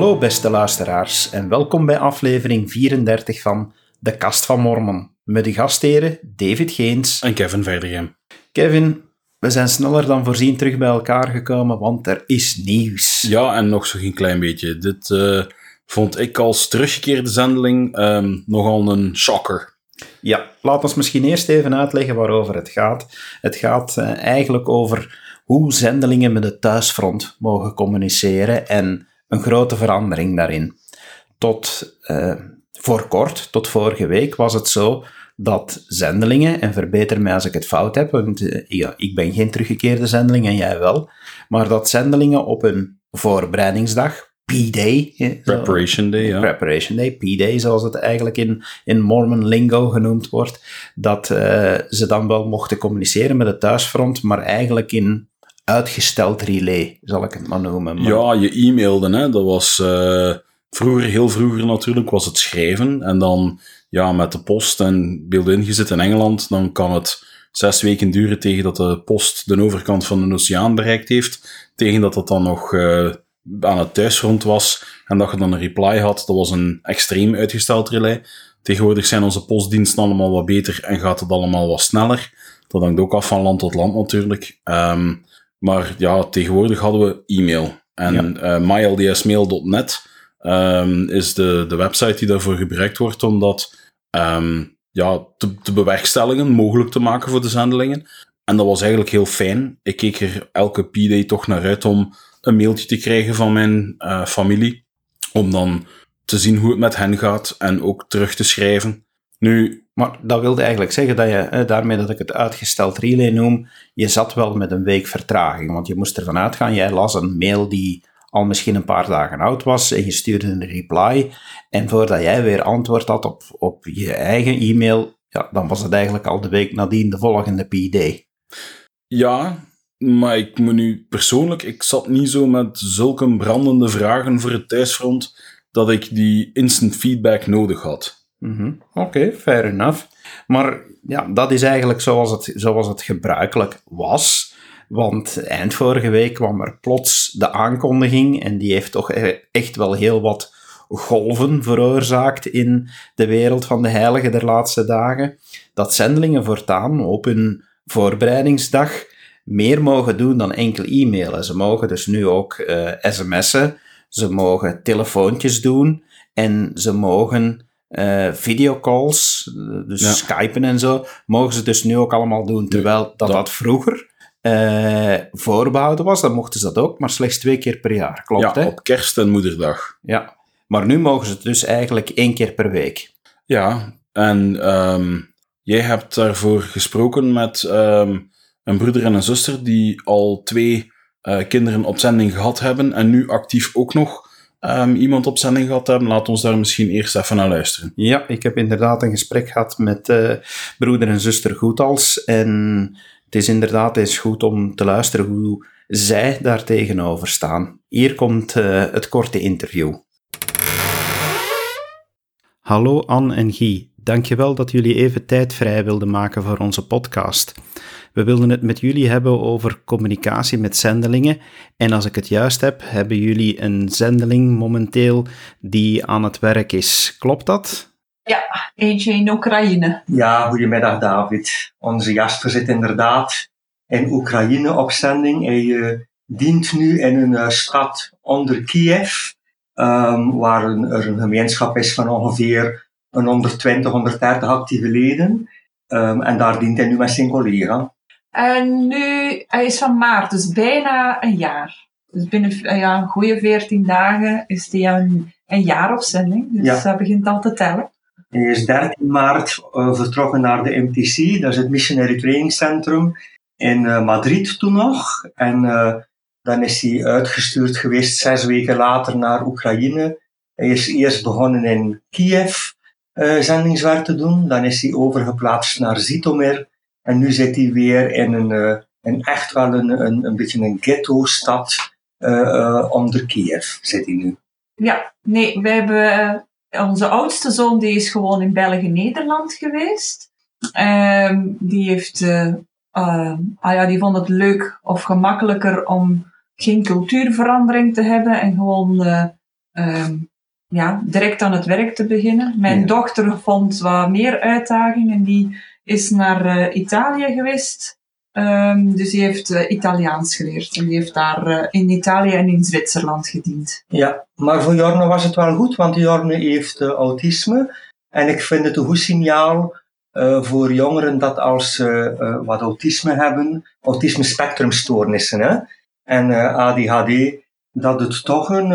Hallo beste luisteraars en welkom bij aflevering 34 van De Kast van Mormon. Met de gastheren David Geens En Kevin Verdegem. Kevin, we zijn sneller dan voorzien terug bij elkaar gekomen, want er is nieuws. Ja, en nog zo geen klein beetje. Dit eh, vond ik als teruggekeerde zendeling ehm, nogal een shocker. Ja, laat ons misschien eerst even uitleggen waarover het gaat. Het gaat eh, eigenlijk over hoe zendelingen met het thuisfront mogen communiceren en een grote verandering daarin. Tot eh, voor kort, tot vorige week, was het zo dat zendelingen, en verbeter mij als ik het fout heb, want eh, ja, ik ben geen teruggekeerde zendeling en jij wel, maar dat zendelingen op een voorbereidingsdag, P-Day, zo- Preparation Day, ja. Preparation Day, P-Day, zoals het eigenlijk in, in Mormon lingo genoemd wordt, dat eh, ze dan wel mochten communiceren met het thuisfront, maar eigenlijk in uitgesteld relay, zal ik het maar noemen. Ja, je e-mailde, hè. Dat was eh, vroeger, heel vroeger natuurlijk, was het schrijven. En dan, ja, met de post en beeld ingezet in Engeland, dan kan het zes weken duren tegen dat de post de overkant van de oceaan bereikt heeft. Tegen dat het dan nog eh, aan het thuisfront was. En dat je dan een reply had. Dat was een extreem uitgesteld relay. Tegenwoordig zijn onze postdiensten allemaal wat beter en gaat het allemaal wat sneller. Dat hangt ook af van land tot land natuurlijk. Ehm, maar ja, tegenwoordig hadden we e-mail. En myldsmail.net ehm, is de, de website die daarvoor gebruikt wordt om dat ehm, ja, te, te bewerkstelligen, mogelijk te maken voor de zendelingen. En dat was eigenlijk heel fijn. Ik keek er elke P-day toch naar uit om een mailtje te krijgen van mijn eh, familie. Om dan te zien hoe het met hen gaat en ook terug te schrijven. Nu, Maar dat wilde eigenlijk zeggen dat je, daarmee dat ik het uitgesteld relay noem, je zat wel met een week vertraging. Want je moest ervan uitgaan, jij las een mail die al misschien een paar dagen oud was en je stuurde een reply. En voordat jij weer antwoord had op, op je eigen e-mail, ja, dan was het eigenlijk al de week nadien de volgende P-day. Ja, maar ik nu persoonlijk, ik zat niet zo met zulke brandende vragen voor het thuisfront dat ik die instant feedback nodig had. Mhm. Oké, fair enough. Maar ja, dat is eigenlijk zoals het, zoals het gebruikelijk was. Want eind vorige week kwam er plots de aankondiging, en die heeft toch e- echt wel heel wat golven veroorzaakt in de wereld van de heiligen der laatste dagen, dat zendelingen voortaan op hun voorbereidingsdag meer mogen doen dan enkel e-mailen. Ze mogen dus nu ook eh, sms'en, ze mogen telefoontjes doen en ze mogen eh, videocalls, eh, dus Ja. skypen en zo, mogen ze dus nu ook allemaal doen. Terwijl dat, dat- dat vroeger eh, voorbehouden was, dan mochten ze dat ook, maar slechts twee keer per jaar. Klopt, ja, hè? op kerst en moederdag. Ja. Maar nu mogen ze het dus eigenlijk één keer per week. Ja, en ehm, jij hebt daarvoor gesproken met ehm, een broeder en een zuster die al twee kinderen op zending gehad hebben en nu actief ook nog ehm, iemand op zending gehad hebben. Laat ons daar misschien eerst even naar luisteren. Ja, ik heb inderdaad een gesprek gehad met eh, broeder en zuster Goethals. En het is inderdaad eens goed om te luisteren hoe zij daar tegenover staan. Hier komt eh, het korte interview. Hallo Anne en Guy, dankjewel dat jullie even tijd vrij wilden maken voor onze podcast. We wilden het met jullie hebben over communicatie met zendelingen. En als ik het juist heb, hebben jullie een zendeling momenteel die aan het werk is. Klopt dat? Eentje in Oekraïne. Ja, goedemiddag David. Onze Jasper zit inderdaad in Oekraïne op zending. Hij eh, dient nu in een eh, stad onder Kiev, ehm, waar een, er een gemeenschap is van ongeveer een 120, 130 actieve leden. Ehm, en daar dient hij nu met zijn collega. En nu, hij is van maart, dus bijna een jaar. Dus binnen ja, een goede 14 dagen is hij een, een jaar op zending. Dus Ja. dat begint al te tellen. Hij is 13 maart eh, vertrokken naar de MTC, dat is het Missionary Training Centrum in eh, Madrid toen nog. En eh, dan is hij uitgestuurd geweest zes weken later naar Oekraïne. Hij is eerst begonnen in Kiev zendingswerk te doen, dan is hij overgeplaatst naar Zitomir. En nu zit hij weer in een, eh, echt wel een, een, beetje een ghetto-stad eh, eh, onder Kiev, zit hij nu. Ja, nee, we hebben eh, onze oudste zoon, die is gewoon in België-Nederland geweest. Ehm, die heeft, eh, eh, ah ja, die vond het leuk of gemakkelijker om geen cultuurverandering te hebben en gewoon eh, ehm, ja, direct aan het werk te beginnen. Mijn Ja. dochter vond wat meer uitdaging en die is naar eh, Italië geweest. Ehm, dus die heeft eh, Italiaans geleerd en die heeft daar eh, in Italië en in Zwitserland gediend. Ja, maar voor Jorne was het wel goed, want Jorne heeft autisme. En ik vind het een goed signaal voor jongeren dat als ze wat autisme hebben, autisme spectrumstoornissen hè, en ADHD, dat het toch een,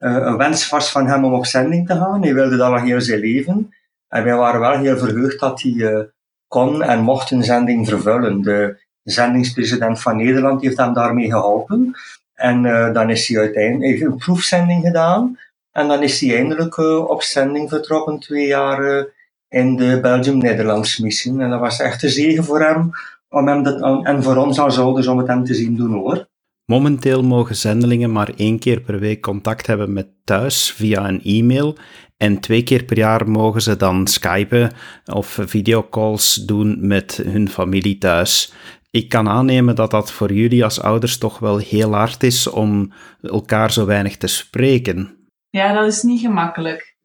een wens was van hem om op zending te gaan. Hij wilde dat al heel zijn leven. En wij waren wel heel verheugd dat hij eh, kon en mocht een zending vervullen. De zendingspresident van Nederland heeft hem daarmee geholpen. En eh, dan is hij uiteindelijk een proefzending gedaan. En dan is hij eindelijk eh, op zending vertrokken, twee jaar eh, in de Belgium-Nederlands missie. En dat was echt een zegen voor hem, om hem dat, en voor ons als ouders om het hem te zien doen hoor. Momenteel mogen zendelingen maar één keer per week contact hebben met thuis via een e-mail. En twee keer per jaar mogen ze dan skypen of videocalls doen met hun familie thuis. Ik kan aannemen dat dat voor jullie als ouders toch wel heel hard is om elkaar zo weinig te spreken. Ja, dat is niet gemakkelijk.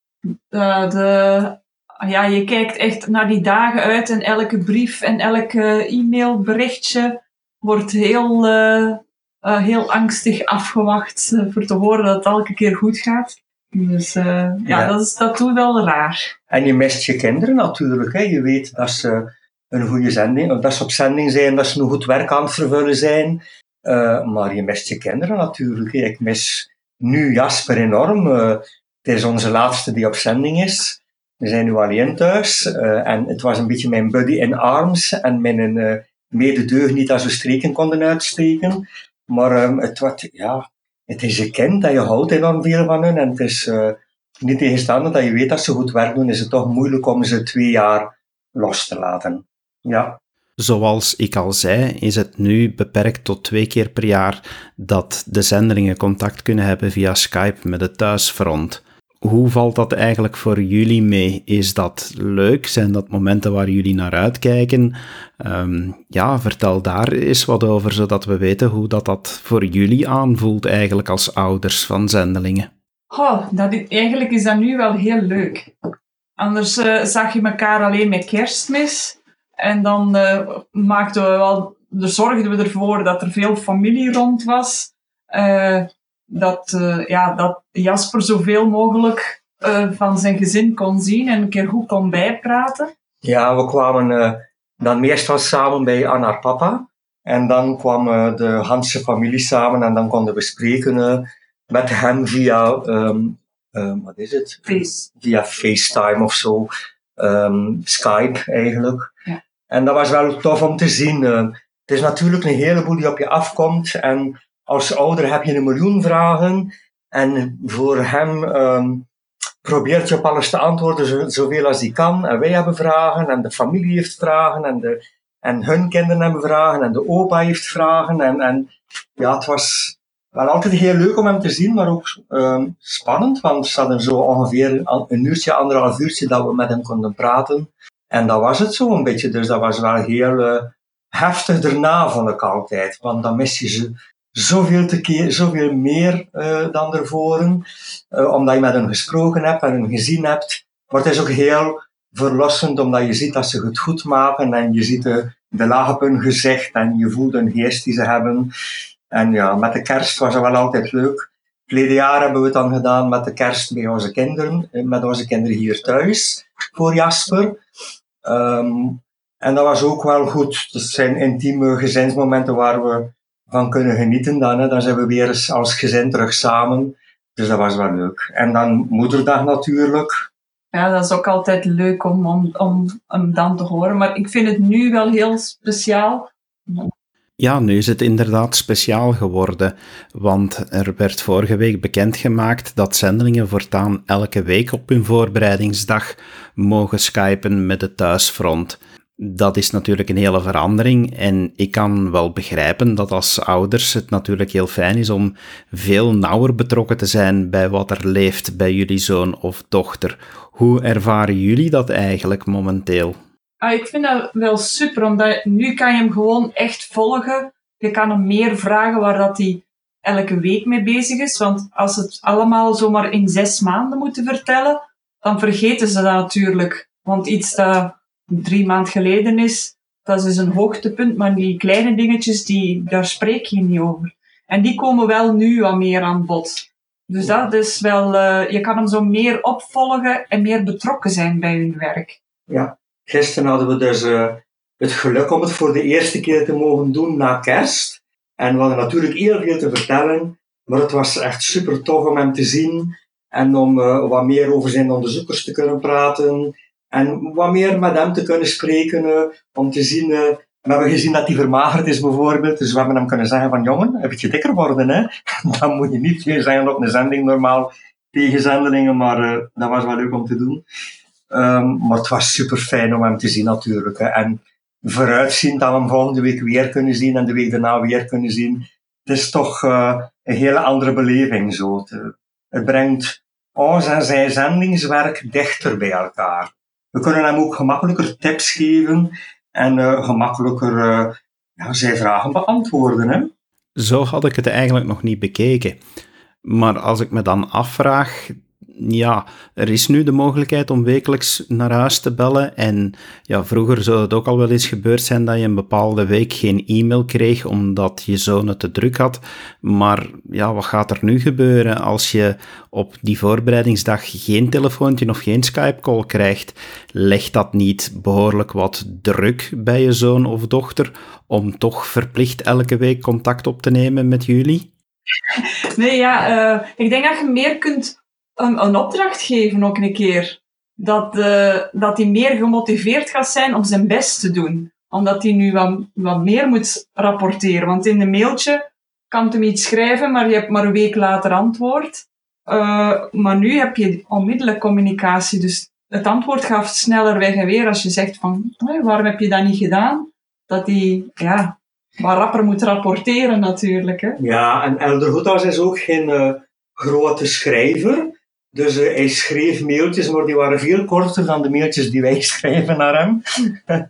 De, ja, je kijkt echt naar die dagen uit en elke brief en elke e-mailberichtje wordt heel, eh, eh, heel angstig afgewacht eh, voor te horen dat het elke keer goed gaat. Dus eh, ja, Ja. Dat, is, dat doet wel raar. En je mist je kinderen natuurlijk. Hè. Je weet dat ze een goede zending, dat ze op zending zijn, dat ze een goed werk aan het vervullen zijn. Maar je mist je kinderen natuurlijk. hè. Ik mis nu Jasper enorm. Het is onze laatste die op zending is. We zijn nu alleen thuis. en het was een beetje mijn buddy in arms en mijn uh, mededeugniet als we streken konden uitsteken. Maar ehm, het, wordt, ja, het is een kind dat je houdt enorm veel van hun. En het is eh, niet tegenstaande dat je weet dat ze goed werk doen, is het toch moeilijk om ze twee jaar los te laten. Ja. Zoals ik al zei, is het nu beperkt tot twee keer per jaar dat de zendelingen contact kunnen hebben via Skype met het thuisfront. Hoe valt dat eigenlijk voor jullie mee? Is dat leuk? Zijn dat momenten waar jullie naar uitkijken? Um, ja, vertel daar eens wat over, zodat we weten hoe dat, dat voor jullie aanvoelt eigenlijk als ouders van zendelingen. Oh, dat is, eigenlijk is dat nu wel heel leuk. Anders uh, zag je elkaar alleen met kerstmis. En dan uh, maakten we wel, zorgden we ervoor dat er veel familie rond was. Uh, dat, uh, ja, dat Jasper zoveel mogelijk uh, van zijn gezin kon zien en een keer goed kon bijpraten. Ja, we kwamen uh, dan meestal samen bij Anna papa. En dan kwam de Hanse familie samen en dan konden we spreken met hem via, um, um, wat is het? Face. Via FaceTime of zo. Um, Skype eigenlijk. Ja. En dat was wel tof om te zien. Het is natuurlijk een heleboel die op je afkomt en als ouder heb je een miljoen vragen en voor hem um, probeert je op alles te antwoorden zo, zoveel als hij kan. En wij hebben vragen en de familie heeft vragen en, de, en hun kinderen hebben vragen en de opa heeft vragen. En, en ja, het was wel altijd heel leuk om hem te zien, maar ook um, spannend, want we hadden zo ongeveer een uurtje, anderhalf uurtje dat we met hem konden praten. En dat was het zo een beetje, dus dat was wel heel uh, heftig daarna, vond ik altijd. Want dan mis je ze zoveel, te keer, zoveel meer uh, dan ervoor, uh, omdat je met hen gesproken hebt en hen gezien hebt. Maar het is ook heel verlossend, omdat je ziet dat ze het goed maken en je ziet de, de laag op hun gezicht en je voelt een geest die ze hebben. En ja, met de kerst was dat wel altijd leuk. Verleden jaar hebben we het dan gedaan met de kerst bij onze kinderen, met onze kinderen hier thuis, voor Jasper. Um, en dat was ook wel goed. Dat zijn intieme gezinsmomenten waar we van kunnen genieten dan. Hè. Dan zijn we weer eens als gezin terug samen. Dus dat was wel leuk. En dan moederdag natuurlijk. Ja, dat is ook altijd leuk om, om, om hem dan te horen. Maar ik vind het nu wel heel speciaal. Ja, nu is het inderdaad speciaal geworden, want er werd vorige week bekendgemaakt dat zendelingen voortaan elke week op hun voorbereidingsdag mogen skypen met het thuisfront. Dat is natuurlijk een hele verandering en ik kan wel begrijpen dat als ouders het natuurlijk heel fijn is om veel nauwer betrokken te zijn bij wat er leeft bij jullie zoon of dochter. Hoe ervaren jullie dat eigenlijk momenteel? Ah, ik vind dat wel super, omdat nu kan je hem gewoon echt volgen. Je kan hem meer vragen waar dat hij elke week mee bezig is. Want als het allemaal zomaar in zes maanden moeten vertellen, dan vergeten ze dat natuurlijk. Want iets dat drie maanden geleden is, dat is dus een hoogtepunt, maar die kleine dingetjes, die, daar spreek je niet over. En die komen wel nu wat meer aan bod. Dus dat is wel, uh, je kan hem zo meer opvolgen en meer betrokken zijn bij hun werk. Ja, gisteren hadden we dus uh, het geluk om het voor de eerste keer te mogen doen na kerst. En we hadden natuurlijk heel veel te vertellen, maar het was echt super tof om hem te zien en om uh, wat meer over zijn onderzoekers te kunnen praten en wat meer met hem te kunnen spreken, om te zien we hebben gezien dat hij vermagerd is bijvoorbeeld, dus we hebben hem kunnen zeggen van jongen, een beetje dikker worden hè. Dan moet je niet meer zijn op een zending normaal tegen zendelingen, maar uh, dat was wel leuk om te doen. Um, maar het was super fijn om hem te zien natuurlijk. Hè. En vooruitzien dat we hem volgende week weer kunnen zien en de week daarna weer kunnen zien. Het is toch een hele andere beleving zo. Het, het brengt ons en zijn zendingswerk dichter bij elkaar. We kunnen hem ook gemakkelijker tips geven en uh, gemakkelijker uh, ja, zijn vragen beantwoorden. Hè? Zo had ik het eigenlijk nog niet bekeken. Maar als ik me dan afvraag, ja, er is nu de mogelijkheid om wekelijks naar huis te bellen. En ja, vroeger zou het ook al wel eens gebeurd zijn dat je een bepaalde week geen e-mail kreeg omdat je zoon het te druk had. Maar ja, wat gaat er nu gebeuren als je op die voorbereidingsdag geen telefoontje of geen Skype-call krijgt? Legt dat niet behoorlijk wat druk bij je zoon of dochter om toch verplicht elke week contact op te nemen met jullie? Nee, ja, uh, ik denk dat je meer kunt een, een opdracht geven ook een keer. Dat, uh, dat hij meer gemotiveerd gaat zijn om zijn best te doen. Omdat hij nu wat, wat meer moet rapporteren. Want in een mailtje kan hij iets schrijven, maar je hebt maar een week later antwoord. Uh, maar nu heb je onmiddellijk communicatie. Dus het antwoord gaat sneller weg en weer als je zegt van, waarom heb je dat niet gedaan? Dat hij, ja, wat rapper moet rapporteren natuurlijk. Hè? Ja, en Elder Goedhuis is ook geen uh, grote schrijver. Dus uh, hij schreef mailtjes, maar die waren veel korter dan de mailtjes die wij schrijven naar hem.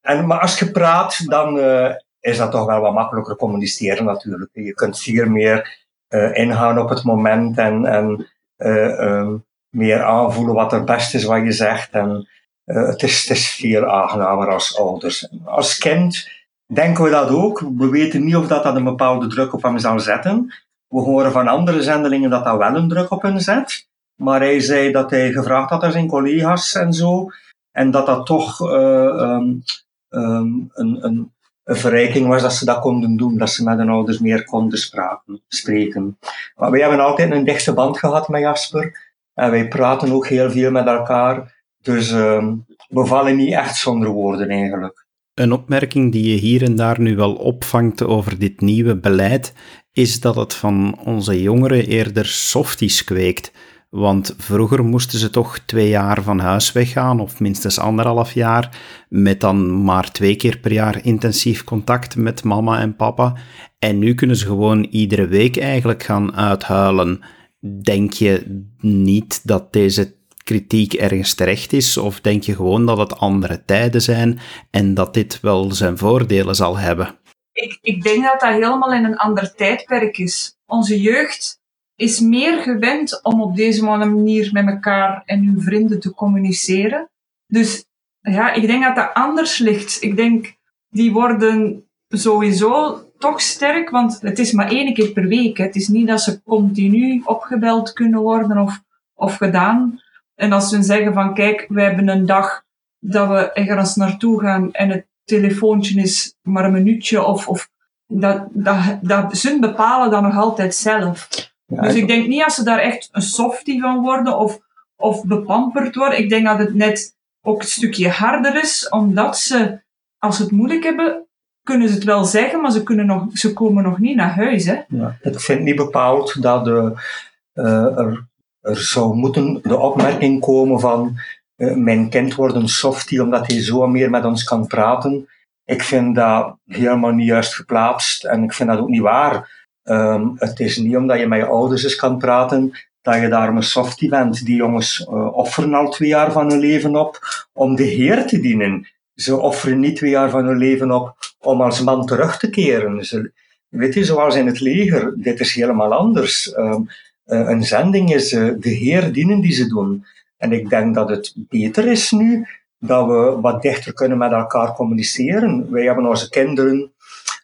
en, maar als je praat, dan uh, is dat toch wel wat makkelijker communiceren natuurlijk. Je kunt veel meer uh, ingaan op het moment en, um, meer aanvoelen wat er best is wat je zegt. En het, is, het is veel aangenamer als ouders. Als kind denken we dat ook. We weten niet of dat, dat een bepaalde druk op hem zal zetten. We horen van andere zendelingen dat dat wel een druk op hen zet. Maar hij zei dat hij gevraagd had aan zijn collega's en zo. En dat dat toch uh, um, um, een, een, een verrijking was dat ze dat konden doen. Dat ze met hun ouders meer konden spreken. Maar wij hebben altijd een dichte band gehad met Jasper. En wij praten ook heel veel met elkaar. Dus um, we vallen niet echt zonder woorden eigenlijk. Een opmerking die je hier en daar nu wel opvangt over dit nieuwe beleid, is dat het van onze jongeren eerder softies kweekt. Want vroeger moesten ze toch twee jaar van huis weggaan, of minstens anderhalf jaar, met dan maar twee keer per jaar intensief contact met mama en papa. En nu kunnen ze gewoon iedere week eigenlijk gaan uithuilen. Denk je niet dat deze kritiek ergens terecht is, of denk je gewoon dat het andere tijden zijn en dat dit wel zijn voordelen zal hebben? Ik, ik denk dat dat helemaal in een ander tijdperk is. Onze jeugd is meer gewend om op deze manier met elkaar en hun vrienden te communiceren. Dus ja, ik denk dat dat anders ligt. Ik denk, die worden sowieso toch sterk, want het is maar één keer per week. Het is niet dat ze continu opgebeld kunnen worden of, of gedaan. En als ze zeggen van, kijk, we hebben een dag dat we ergens naartoe gaan en het telefoontje is maar een minuutje of, of dat, dat, dat, ze bepalen dat nog altijd zelf dus ik denk niet als ze daar echt een softie van worden of, of bepamperd worden. Ik denk dat het net ook een stukje harder is, omdat ze, als ze het moeilijk hebben, kunnen ze het wel zeggen, maar ze, kunnen nog, ze komen nog niet naar huis. Hè? Ja, ik vind niet bepaald dat de, uh, er, er zou moeten de opmerking komen van uh, mijn kind wordt een softie omdat hij zo meer met ons kan praten. Ik vind dat helemaal niet juist geplaatst en ik vind dat ook niet waar. Um, het is niet omdat je met je ouders eens kan praten, dat je daarom een softie bent. Die jongens uh, offeren al twee jaar van hun leven op om de Heer te dienen. Ze offeren niet twee jaar van hun leven op om als man terug te keren. Weet je, zoals in het leger, dit is helemaal anders. Um, een zending is uh, de heer dienen die ze doen. En ik denk dat het beter is nu dat we wat dichter kunnen met elkaar communiceren. Wij hebben onze kinderen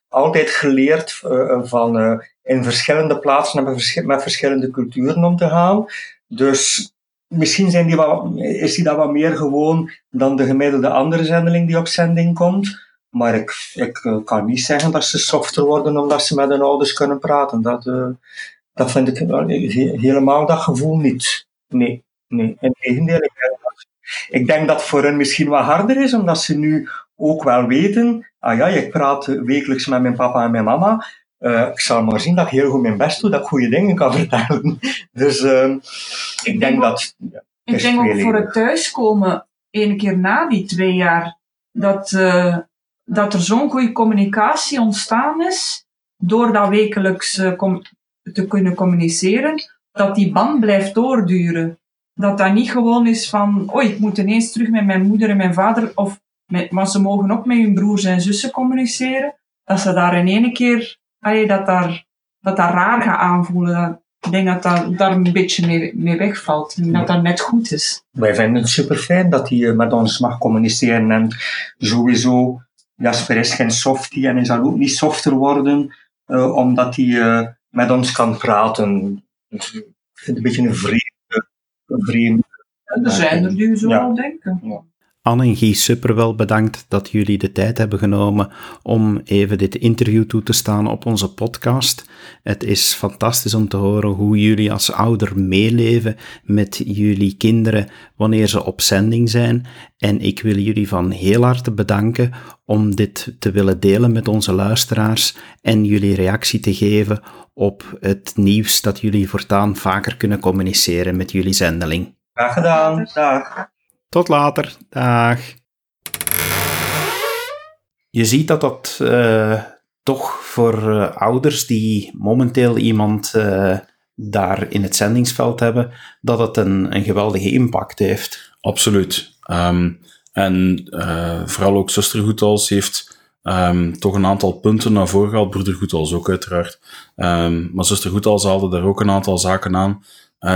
altijd geleerd uh, van uh, in verschillende plaatsen met, met verschillende culturen om te gaan. Dus misschien zijn die wat, is die dat wat meer gewoon dan de gemiddelde andere zendeling die op zending komt. Maar ik, ik kan niet zeggen dat ze softer worden omdat ze met hun ouders kunnen praten. Dat, dat vind ik helemaal dat gevoel niet. Nee, nee. In tegendeel, ik denk, dat, ik denk dat voor hen misschien wat harder is, omdat ze nu ook wel weten, ah ja, ik praat wekelijks met mijn papa en mijn mama. Uh, ik zal maar zien dat ik heel goed mijn best doe, dat ik goede dingen kan vertellen. Dus uh, ik, denk, dat... Ja, ik denk ook voor het thuiskomen, één keer na die twee jaar, dat, uh, dat er zo'n goede communicatie ontstaan is, door dat wekelijks te kunnen communiceren, dat die band blijft doorduren. Dat dat niet gewoon is van, oh, ik moet ineens terug met mijn moeder en mijn vader, of met, maar ze mogen ook met hun broers en zussen communiceren. Dat ze daar in één keer, allee, dat, daar, dat dat raar gaat aanvoelen. ik denk dat dat daar een beetje mee, mee wegvalt. En dat dat net goed is. Wij vinden het super fijn dat hij met ons mag communiceren. En sowieso, Jasper is geen softie en hij zal ook niet softer worden, uh, omdat hij uh, met ons kan praten. Dus ik vind het een beetje een vreemde. Een vreemde er zijn er die zo ja. denken. Ja. Anne en Guy Superwel bedankt dat jullie de tijd hebben genomen om even dit interview toe te staan op onze podcast. Het is fantastisch om te horen hoe jullie als ouder meeleven met jullie kinderen wanneer ze op zending zijn. En ik wil jullie van heel harte bedanken om dit te willen delen met onze luisteraars en jullie reactie te geven op het nieuws dat jullie voortaan vaker kunnen communiceren met jullie zendeling. Graag gedaan. Dag. Tot later. Dag. Je ziet dat dat uh, toch voor uh, ouders die momenteel iemand uh, daar in het zendingsveld hebben, dat het een, een geweldige impact heeft. Absoluut. Um, en vooral ook zuster Goethals heeft um, toch een aantal punten naar voren gehaald. Broeder Goethals ook uiteraard. Um, maar zuster Goethals haalde daar ook een aantal zaken aan.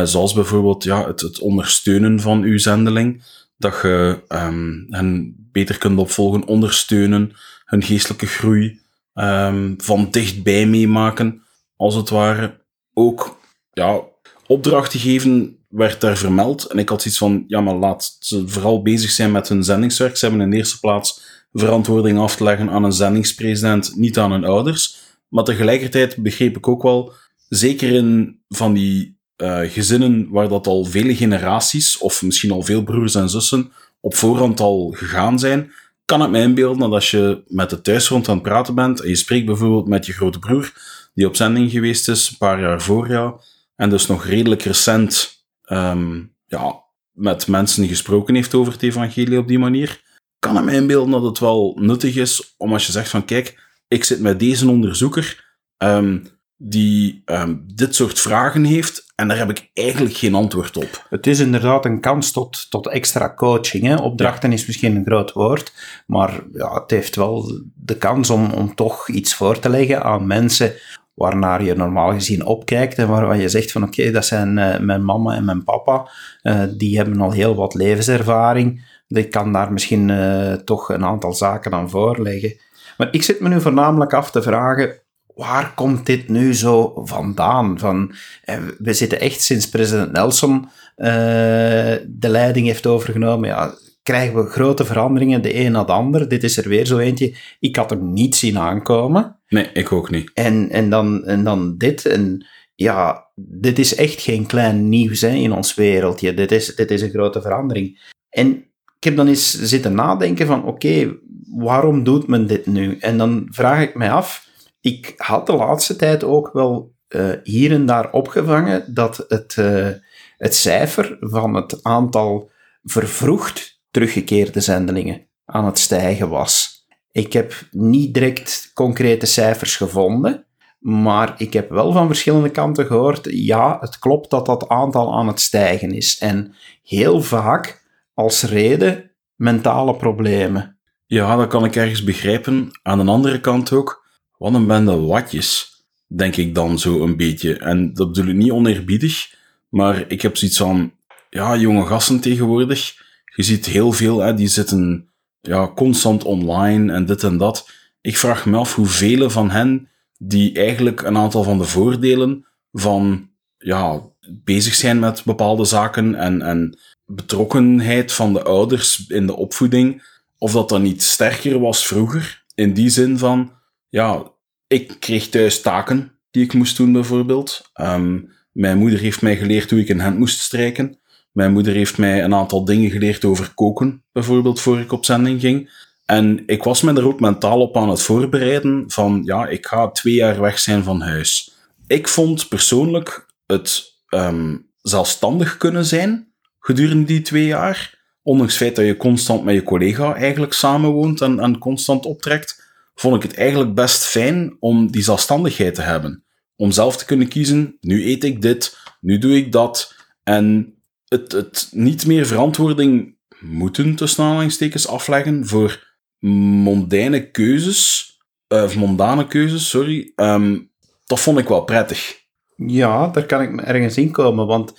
zoals bijvoorbeeld ja, het, het ondersteunen van uw zendeling dat je um, hen beter kunt opvolgen, ondersteunen, hun geestelijke groei um, van dichtbij meemaken, als het ware. Ook ja, opdrachten geven werd daar vermeld. En ik had iets van, ja, maar laat ze vooral bezig zijn met hun zendingswerk. Ze hebben in de eerste plaats verantwoording af te leggen aan een zendingspresident, niet aan hun ouders. Maar tegelijkertijd begreep ik ook wel, zeker in van die uh, gezinnen waar dat al vele generaties, of misschien al veel broers en zussen, op voorhand al gegaan zijn, kan het mij inbeelden dat als je met de thuisfront aan het praten bent, en je spreekt bijvoorbeeld met je grote broer, die op zending geweest is, een paar jaar voor jou, en dus nog redelijk recent um, ja, met mensen gesproken heeft over het evangelie op die manier, kan het mij inbeelden dat het wel nuttig is om als je zegt van kijk, ik zit met deze onderzoeker, um, die um, dit soort vragen heeft en daar heb ik eigenlijk geen antwoord op. Het is inderdaad een kans tot, tot extra coaching. Hè? Opdrachten ja. is misschien een groot woord, maar ja, het heeft wel de kans om, om toch iets voor te leggen aan mensen waarnaar je normaal gezien opkijkt en waarvan je zegt van oké, okay, dat zijn uh, mijn mama en mijn papa, uh, die hebben al heel wat levenservaring, ik kan daar misschien uh, toch een aantal zaken aan voorleggen. Maar ik zit me nu voornamelijk af te vragen, waar komt dit nu zo vandaan? Van, eh, we zitten echt sinds president Nelson uh, de leiding heeft overgenomen. Ja, krijgen we grote veranderingen, de een na de ander. Dit is er weer zo eentje. Ik had hem niet zien aankomen. Nee, ik ook niet. En, en, dan, en dan dit. En ja, dit is echt geen klein nieuws hè, in ons wereldje. Dit is, dit is een grote verandering. En ik heb dan eens zitten nadenken van, oké, waarom doet men dit nu? En dan vraag ik mij af, ik had de laatste tijd ook wel uh, hier en daar opgevangen dat het, uh, het cijfer van het aantal vervroegd teruggekeerde zendelingen aan het stijgen was. Ik heb niet direct concrete cijfers gevonden, maar ik heb wel van verschillende kanten gehoord, ja, het klopt dat dat aantal aan het stijgen is. En heel vaak als reden mentale problemen. Ja, dat kan ik ergens begrijpen. Aan de andere kant ook, wat een bende watjes. denk ik dan zo een beetje. En dat bedoel ik niet oneerbiedig, maar ik heb zoiets van, ja, jonge gasten tegenwoordig, je ziet heel veel, hè, die zitten ja, constant online en dit en dat. Ik vraag me af hoeveel van hen die eigenlijk een aantal van de voordelen van ja, bezig zijn met bepaalde zaken en, en betrokkenheid van de ouders in de opvoeding, of dat dan niet sterker was vroeger. In die zin van, ja, ik kreeg thuis taken die ik moest doen, bijvoorbeeld. Ehm, mijn moeder heeft mij geleerd hoe ik een hand moest strijken. Mijn moeder heeft mij een aantal dingen geleerd over koken, bijvoorbeeld, voor ik op zending ging. En ik was me er ook mentaal op aan het voorbereiden van, ja, ik ga twee jaar weg zijn van huis. Ik vond persoonlijk het ehm, zelfstandig kunnen zijn gedurende die twee jaar, ondanks het feit dat je constant met je collega eigenlijk samenwoont en, en constant optrekt, vond ik het eigenlijk best fijn om die zelfstandigheid te hebben. Om zelf te kunnen kiezen, nu eet ik dit, nu doe ik dat. En het, het niet meer verantwoording moeten, tussen aanhalingstekens, afleggen voor mondaine keuzes, uh, of mondane keuzes, sorry, ehm, dat vond ik wel prettig. Ja, daar kan ik me ergens in komen, want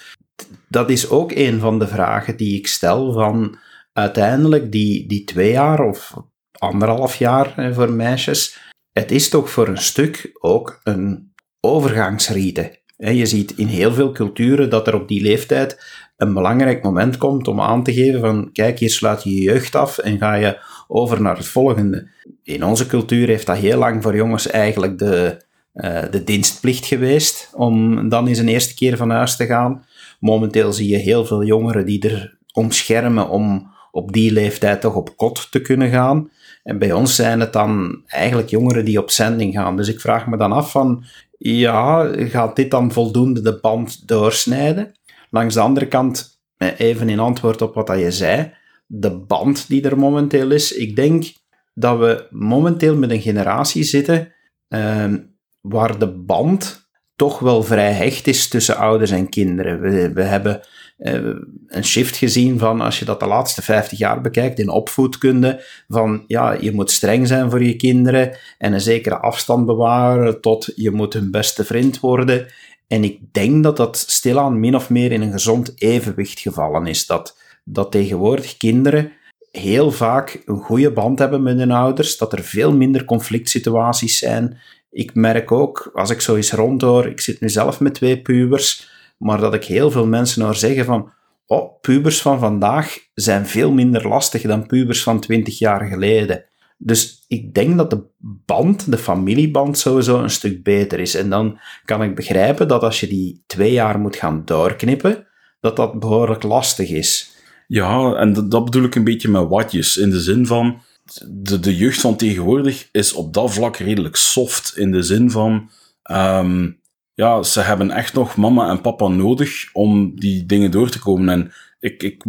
dat is ook een van de vragen die ik stel van uiteindelijk die, die twee jaar of anderhalf jaar voor meisjes, het is toch voor een stuk ook een overgangsriete. Je ziet in heel veel culturen dat er op die leeftijd een belangrijk moment komt om aan te geven van kijk, hier sluit je je jeugd af en ga je over naar het volgende. In onze cultuur heeft dat heel lang voor jongens eigenlijk de, uh, de dienstplicht geweest om dan eens een eerste keer van huis te gaan. Momenteel zie je heel veel jongeren die er omschermen om op die leeftijd toch op kot te kunnen gaan. En bij ons zijn het dan eigenlijk jongeren die op zending gaan. Dus ik vraag me dan af van, ja, gaat dit dan voldoende de band doorsnijden? Langs de andere kant, eh, even in antwoord op wat je zei, de band die er momenteel is. Ik denk dat we momenteel met een generatie zitten uh, waar de band toch wel vrij hecht is tussen ouders en kinderen. We, hebben een shift gezien van, als je dat de laatste 50 jaar bekijkt, in opvoedkunde, van ja, je moet streng zijn voor je kinderen en een zekere afstand bewaren tot je moet hun beste vriend worden. En ik denk dat dat stilaan min of meer in een gezond evenwicht gevallen is. Dat dat tegenwoordig kinderen heel vaak een goede band hebben met hun ouders, dat er veel minder conflict situaties zijn. Ik merk ook, als ik zo eens rondhoor, ik zit nu zelf met twee pubers, maar dat ik heel veel mensen hoor zeggen van, oh, pubers van vandaag zijn veel minder lastig dan pubers van 20 jaar geleden. Dus ik denk dat de band, de familieband, sowieso een stuk beter is. En dan kan ik begrijpen dat als je die twee jaar moet gaan doorknippen, dat dat behoorlijk lastig is. Ja, en dat, bedoel ik een beetje met watjes. In de zin van, de, de jeugd van tegenwoordig is op dat vlak redelijk soft. In de zin van, ehm, ja, ze hebben echt nog mama en papa nodig om die dingen door te komen. En ik, ik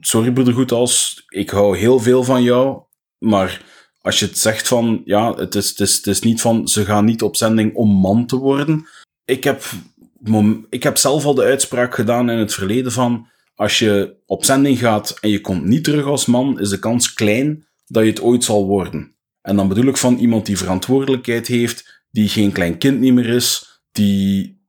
sorry broeder als ik hou heel veel van jou, maar als je het zegt van, ja, het is, het is, het is niet van, ze gaan niet op zending om man te worden. Ik heb, ik heb zelf al de uitspraak gedaan in het verleden van, als je op zending gaat en je komt niet terug als man, is de kans klein dat je het ooit zal worden. En dan bedoel ik van iemand die verantwoordelijkheid heeft, die geen klein kind niet meer is, die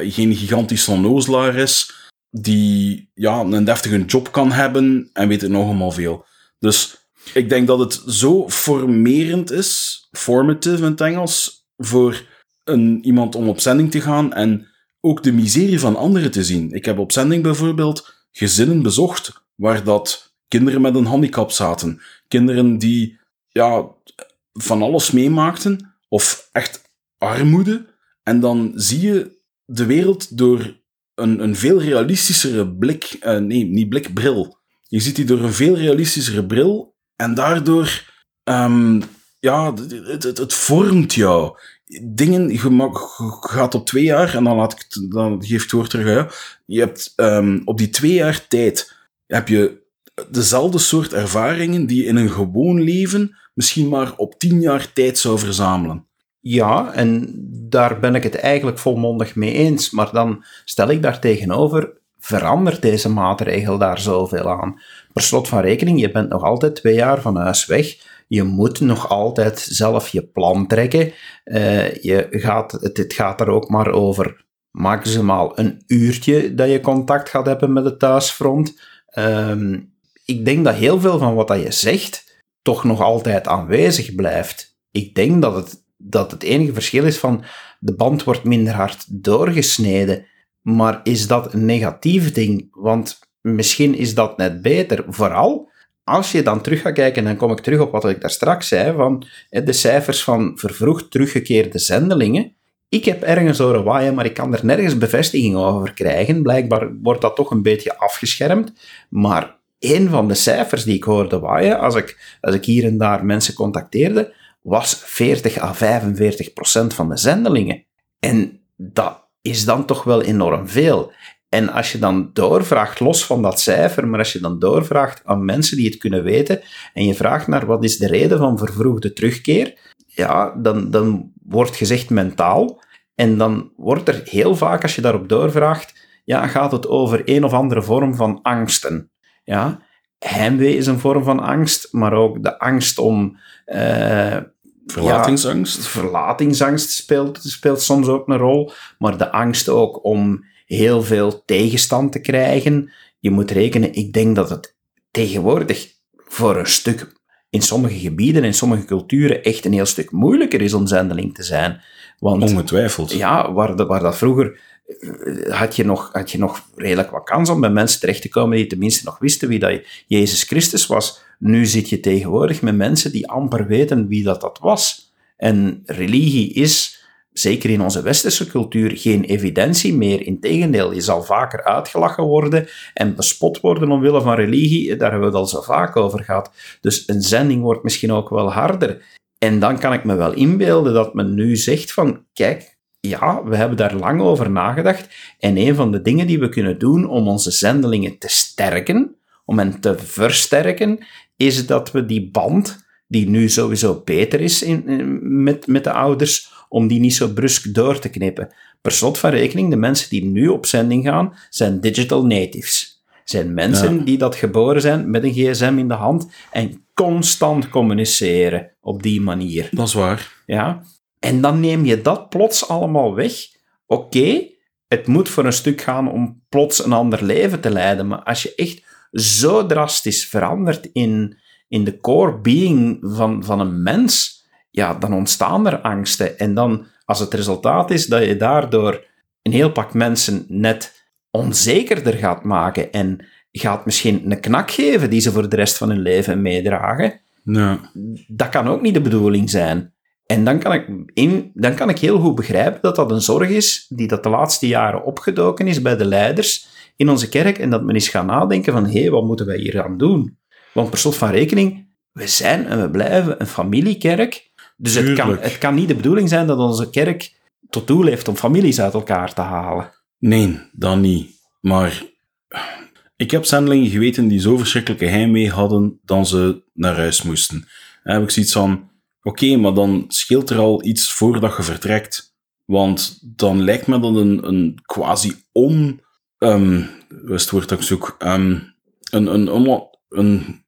geen gigantisch onnozelaar is, die ja, een deftige job kan hebben en weet het nog allemaal veel. Dus ik denk dat het zo formerend is, formative in het Engels, voor een, iemand om op zending te gaan en ook de miserie van anderen te zien. Ik heb op zending bijvoorbeeld gezinnen bezocht waar dat kinderen met een handicap zaten. Kinderen die ja, van alles meemaakten, of echt armoede. En dan zie je de wereld door een, een veel realistischere blik, uh, nee, niet blik, bril. Je ziet die door een veel realistischere bril en daardoor, um, ja, het, vormt jou dingen, je, gaat op twee jaar, en dan, laat ik dan geef het woord terug Je hebt um, op die twee jaar tijd, heb je dezelfde soort ervaringen die je in een gewoon leven misschien maar op tien jaar tijd zou verzamelen. Ja, en daar ben ik het eigenlijk volmondig mee eens. Maar dan stel ik daar tegenover, verandert deze maatregel daar zoveel aan? Per slot van rekening, je bent nog altijd twee jaar van huis weg Je moet nog altijd zelf je plan trekken. Uh, je gaat, het, het gaat er ook maar over maximaal een uurtje dat je contact gaat hebben met het thuisfront. Um, ik denk dat heel veel van wat dat je zegt toch nog altijd aanwezig blijft. Ik denk dat het, dat het enige verschil is van de band wordt minder hard doorgesneden. Maar is dat een negatief ding? Want misschien is dat net beter. Vooral als je dan terug gaat kijken, dan kom ik terug op wat ik daar straks zei, van de cijfers van vervroegd teruggekeerde zendelingen. Ik heb ergens horen waaien, maar ik kan er nergens bevestiging over krijgen. Blijkbaar wordt dat toch een beetje afgeschermd. Maar een van de cijfers die ik hoorde waaien, als ik, als ik hier en daar mensen contacteerde, was 40 à 45 procent van de zendelingen. En dat is dan toch wel enorm veel. En als je dan doorvraagt, los van dat cijfer, maar als je dan doorvraagt aan mensen die het kunnen weten, en je vraagt naar wat is de reden van vervroegde terugkeer, ja, dan, dan wordt gezegd mentaal. En dan wordt er heel vaak, als je daarop doorvraagt, ja, gaat het over een of andere vorm van angsten. Ja, heimwee is een vorm van angst, maar ook de angst om... Uh, verlatingsangst? Ja, verlatingsangst speelt, speelt soms ook een rol, maar de angst ook om heel veel tegenstand te krijgen. Je moet rekenen, ik denk dat het tegenwoordig voor een stuk in sommige gebieden, in sommige culturen, echt een heel stuk moeilijker is om zendeling te zijn. Want, Ongetwijfeld. Ja, waar, waar dat vroeger eh, had je, nog, had je nog redelijk wat kans om bij mensen terecht te komen die tenminste nog wisten wie dat Jezus Christus was. Nu zit je tegenwoordig met mensen die amper weten wie dat, dat was. En religie is, zeker in onze westerse cultuur, geen evidentie meer. Integendeel, je zal vaker uitgelachen worden en bespot worden omwille van religie. Daar hebben we het al zo vaak over gehad. Dus een zending wordt misschien ook wel harder. En dan kan ik me wel inbeelden dat men nu zegt van, kijk, ja, we hebben daar lang over nagedacht. En een van de dingen die we kunnen doen om onze zendelingen te sterken, om hen te versterken, is dat we die band, die nu sowieso beter is in, met, met de ouders, om die niet zo brusk door te knippen. Per slot van rekening, de mensen die nu op zending gaan, zijn digital natives. Zijn mensen die dat geboren zijn met een gsm in de hand en constant communiceren op die manier. Dat is waar. Ja, en dan neem je dat plots allemaal weg. Oké, het moet voor een stuk gaan om plots een ander leven te leiden, maar als je echt zo drastisch verandert in, in de core being van, van een mens, ja, dan ontstaan er angsten. En dan, als het resultaat is dat je daardoor een heel pak mensen net onzekerder gaat maken en gaat misschien een knak geven die ze voor de rest van hun leven meedragen, dat kan ook niet de bedoeling zijn. En dan kan, ik in, dan kan ik heel goed begrijpen dat dat een zorg is die dat de laatste jaren opgedoken is bij de leiders in onze kerk en dat men is gaan nadenken van hé, hey, wat moeten wij hier aan doen? Want per slot van rekening, we zijn en we blijven een familiekerk. Dus het kan, het kan niet de bedoeling zijn dat onze kerk tot doel heeft om families uit elkaar te halen. Nee, dan niet. Maar ik heb zendelingen geweten die zo verschrikkelijke heimwee hadden dan ze naar huis moesten. Dan heb ik zoiets van Oké, maar dan scheelt er al iets voordat je vertrekt. Want dan lijkt me dat een, een quasi on... Is het woord dat zoek? Um, een, een, een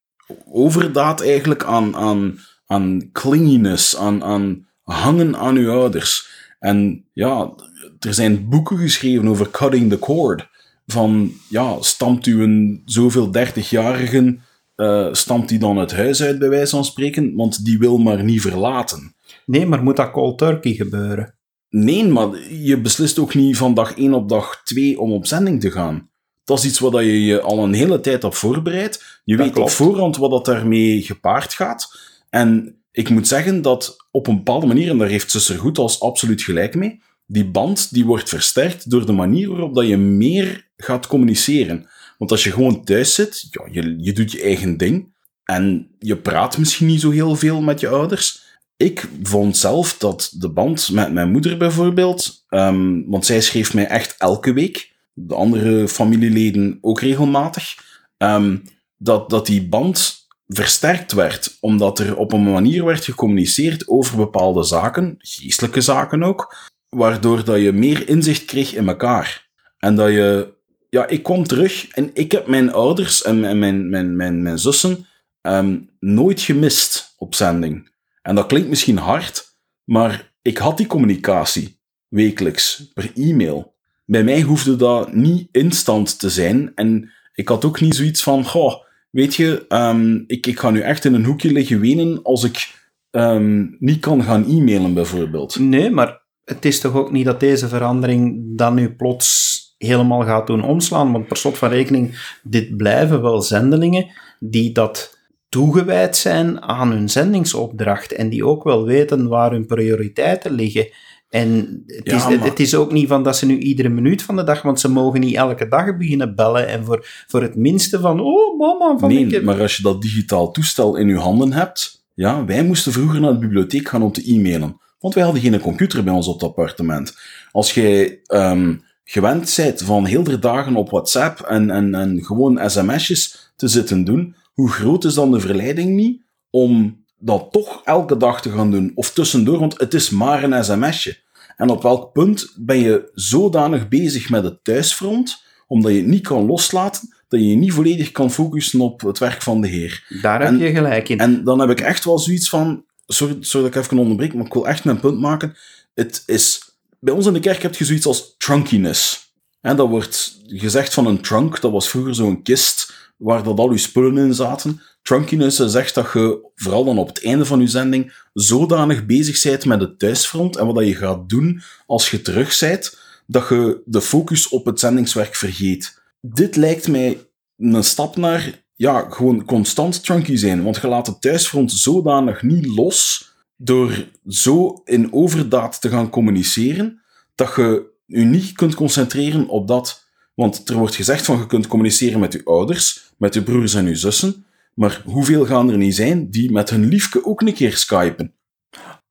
overdaad eigenlijk aan, aan, aan clinginess, aan, aan hangen aan uw ouders. En ja, er zijn boeken geschreven over cutting the cord. Van, ja, stamt u een zoveel dertigjarigen uh, stamt die dan het huis uit, bij wijze van spreken, want die wil maar niet verlaten. Nee, maar moet dat cold turkey gebeuren? Nee, maar je beslist ook niet van dag 1 op dag 2 om op zending te gaan. Dat is iets wat je je al een hele tijd op voorbereidt. Je weet op voorhand wat dat daarmee gepaard gaat. En ik moet zeggen dat op een bepaalde manier, en daar heeft Zuster Goed als absoluut gelijk mee, die band die wordt versterkt door de manier waarop dat je meer gaat communiceren. Want als je gewoon thuis zit, ja, je, je doet je eigen ding. En je praat misschien niet zo heel veel met je ouders. Ik vond zelf dat de band met mijn moeder bijvoorbeeld, um, want zij schreef mij echt elke week, de andere familieleden ook regelmatig, um, dat, dat die band versterkt werd, omdat er op een manier werd gecommuniceerd over bepaalde zaken, geestelijke zaken ook, waardoor dat je meer inzicht kreeg in elkaar. En dat je ja, ik kom terug en ik heb mijn ouders en mijn, mijn, mijn, mijn, zussen um, nooit gemist. op zending. En dat klinkt misschien hard, maar ik had die communicatie wekelijks per e-mail. Bij mij hoefde dat niet instant te zijn en ik had ook niet zoiets van, goh, weet je, um, ik, ik ga nu echt in een hoekje liggen wenen als ik um, niet kan gaan e-mailen bijvoorbeeld. Nee, maar het is toch ook niet dat deze verandering dan nu plots helemaal gaat doen omslaan, want per slot van rekening, dit blijven wel zendelingen die dat toegewijd zijn aan hun zendingsopdracht en die ook wel weten waar hun prioriteiten liggen. En het, is, het, is ook niet van dat ze nu iedere minuut van de dag, want ze mogen niet elke dag beginnen bellen en voor, voor het minste van, oh mama, van Nee, ik... maar als je dat digitaal toestel in je handen hebt, ja, wij moesten vroeger naar de bibliotheek gaan om te e-mailen. Want wij hadden geen computer bij ons op het appartement. Als jij um, gewend bent van heel de dagen op WhatsApp en, en, en gewoon sms'jes te zitten doen, hoe groot is dan de verleiding niet om dat toch elke dag te gaan doen? Of tussendoor, want het is maar een sms'je. En op welk punt ben je zodanig bezig met het thuisfront, omdat je het niet kan loslaten, dat je je niet volledig kan focussen op het werk van de Heer. Daar heb je gelijk in. En dan heb ik echt wel zoiets van, sorry, sorry dat ik even onderbreek, maar ik wil echt mijn punt maken. Het is, bij ons in de kerk heb je zoiets als trunkiness. En dat wordt gezegd van een trunk, dat was vroeger zo'n kist waar dat al je spullen in zaten. Trunkiness zegt dat je, vooral dan op het einde van je zending, zodanig bezig bent met het thuisfront en wat je gaat doen als je terug bent, dat je de focus op het zendingswerk vergeet. Dit lijkt mij een stap naar ja, gewoon constant trunky zijn, want je laat het thuisfront zodanig niet los door zo in overdaad te gaan communiceren, dat je je niet kunt concentreren op dat. Want er wordt gezegd van je kunt communiceren met je ouders, met je broers en je zussen, maar hoeveel gaan er niet zijn die met hun liefke ook een keer skypen?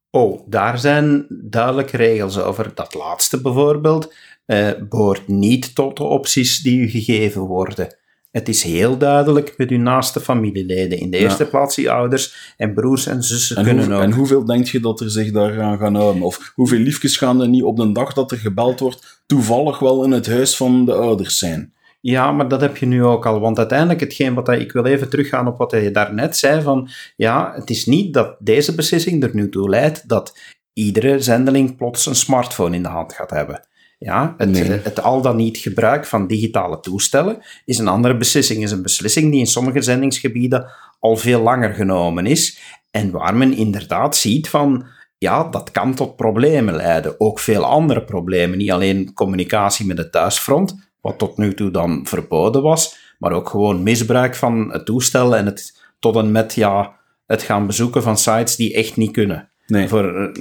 Oh, daar zijn duidelijke regels over. Dat laatste bijvoorbeeld uh, behoort niet tot de opties die u gegeven worden. Het is heel duidelijk met uw naaste familieleden. In de eerste plaats je ouders en broers en zussen en kunnen ook. En hoeveel denk je dat er zich daar aan gaan houden? Of hoeveel liefjes gaan er niet op de dag dat er gebeld wordt toevallig wel in het huis van de ouders zijn? Ja, maar dat heb je nu ook al. Want uiteindelijk, hetgeen wat ik wil even teruggaan op wat je daarnet zei: van ja, het is niet dat deze beslissing er nu toe leidt dat iedere zendeling plots een smartphone in de hand gaat hebben. Ja, het, het, al dan niet gebruik van digitale toestellen is een andere beslissing. Is een beslissing die in sommige zendingsgebieden al veel langer genomen is. En waar men inderdaad ziet van, ja, dat kan tot problemen leiden. Ook veel andere problemen. Niet alleen communicatie met het thuisfront, wat tot nu toe dan verboden was, maar ook gewoon misbruik van het toestel en het tot en met ja, het gaan bezoeken van sites die echt niet kunnen. Nee. Voor,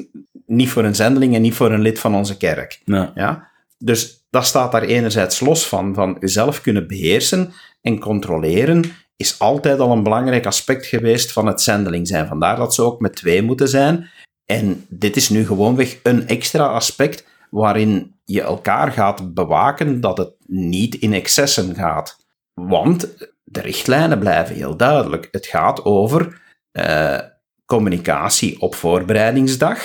niet voor een zendeling en niet voor een lid van onze kerk. Ja. ja? Dus dat staat daar enerzijds los van, van jezelf kunnen beheersen en controleren is altijd al een belangrijk aspect geweest van het zendeling zijn. Vandaar dat ze ook met twee moeten zijn. En dit is nu gewoonweg een extra aspect waarin je elkaar gaat bewaken dat het niet in excessen gaat. Want de richtlijnen blijven heel duidelijk. Het gaat over uh, communicatie op voorbereidingsdag.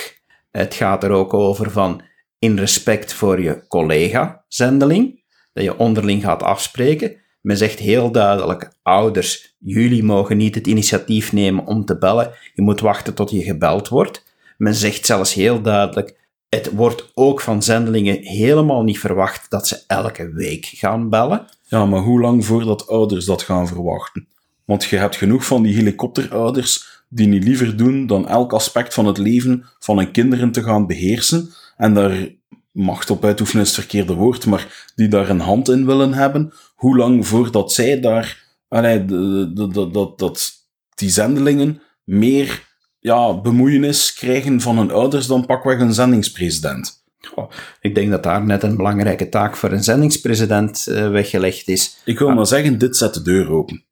Het gaat er ook over van in respect voor je collega-zendeling, dat je onderling gaat afspreken. Men zegt heel duidelijk, ouders, jullie mogen niet het initiatief nemen om te bellen, je moet wachten tot je gebeld wordt. Men zegt zelfs heel duidelijk, het wordt ook van zendelingen helemaal niet verwacht dat ze elke week gaan bellen. Ja, maar hoe lang voordat ouders dat gaan verwachten? Want je hebt genoeg van die helikopterouders die niet liever doen dan elk aspect van het leven van hun kinderen te gaan beheersen en daar macht op uitoefenen is het verkeerde woord, maar die daar een hand in willen hebben, hoe lang voordat zij daar, allee, dat, dat, dat die zendelingen meer ja, bemoeienis krijgen van hun ouders dan pakweg een zendingspresident. Oh, ik denk dat daar net een belangrijke taak voor een zendingspresident uh, weggelegd is. Ik wil maar zeggen, dit zet de deur open.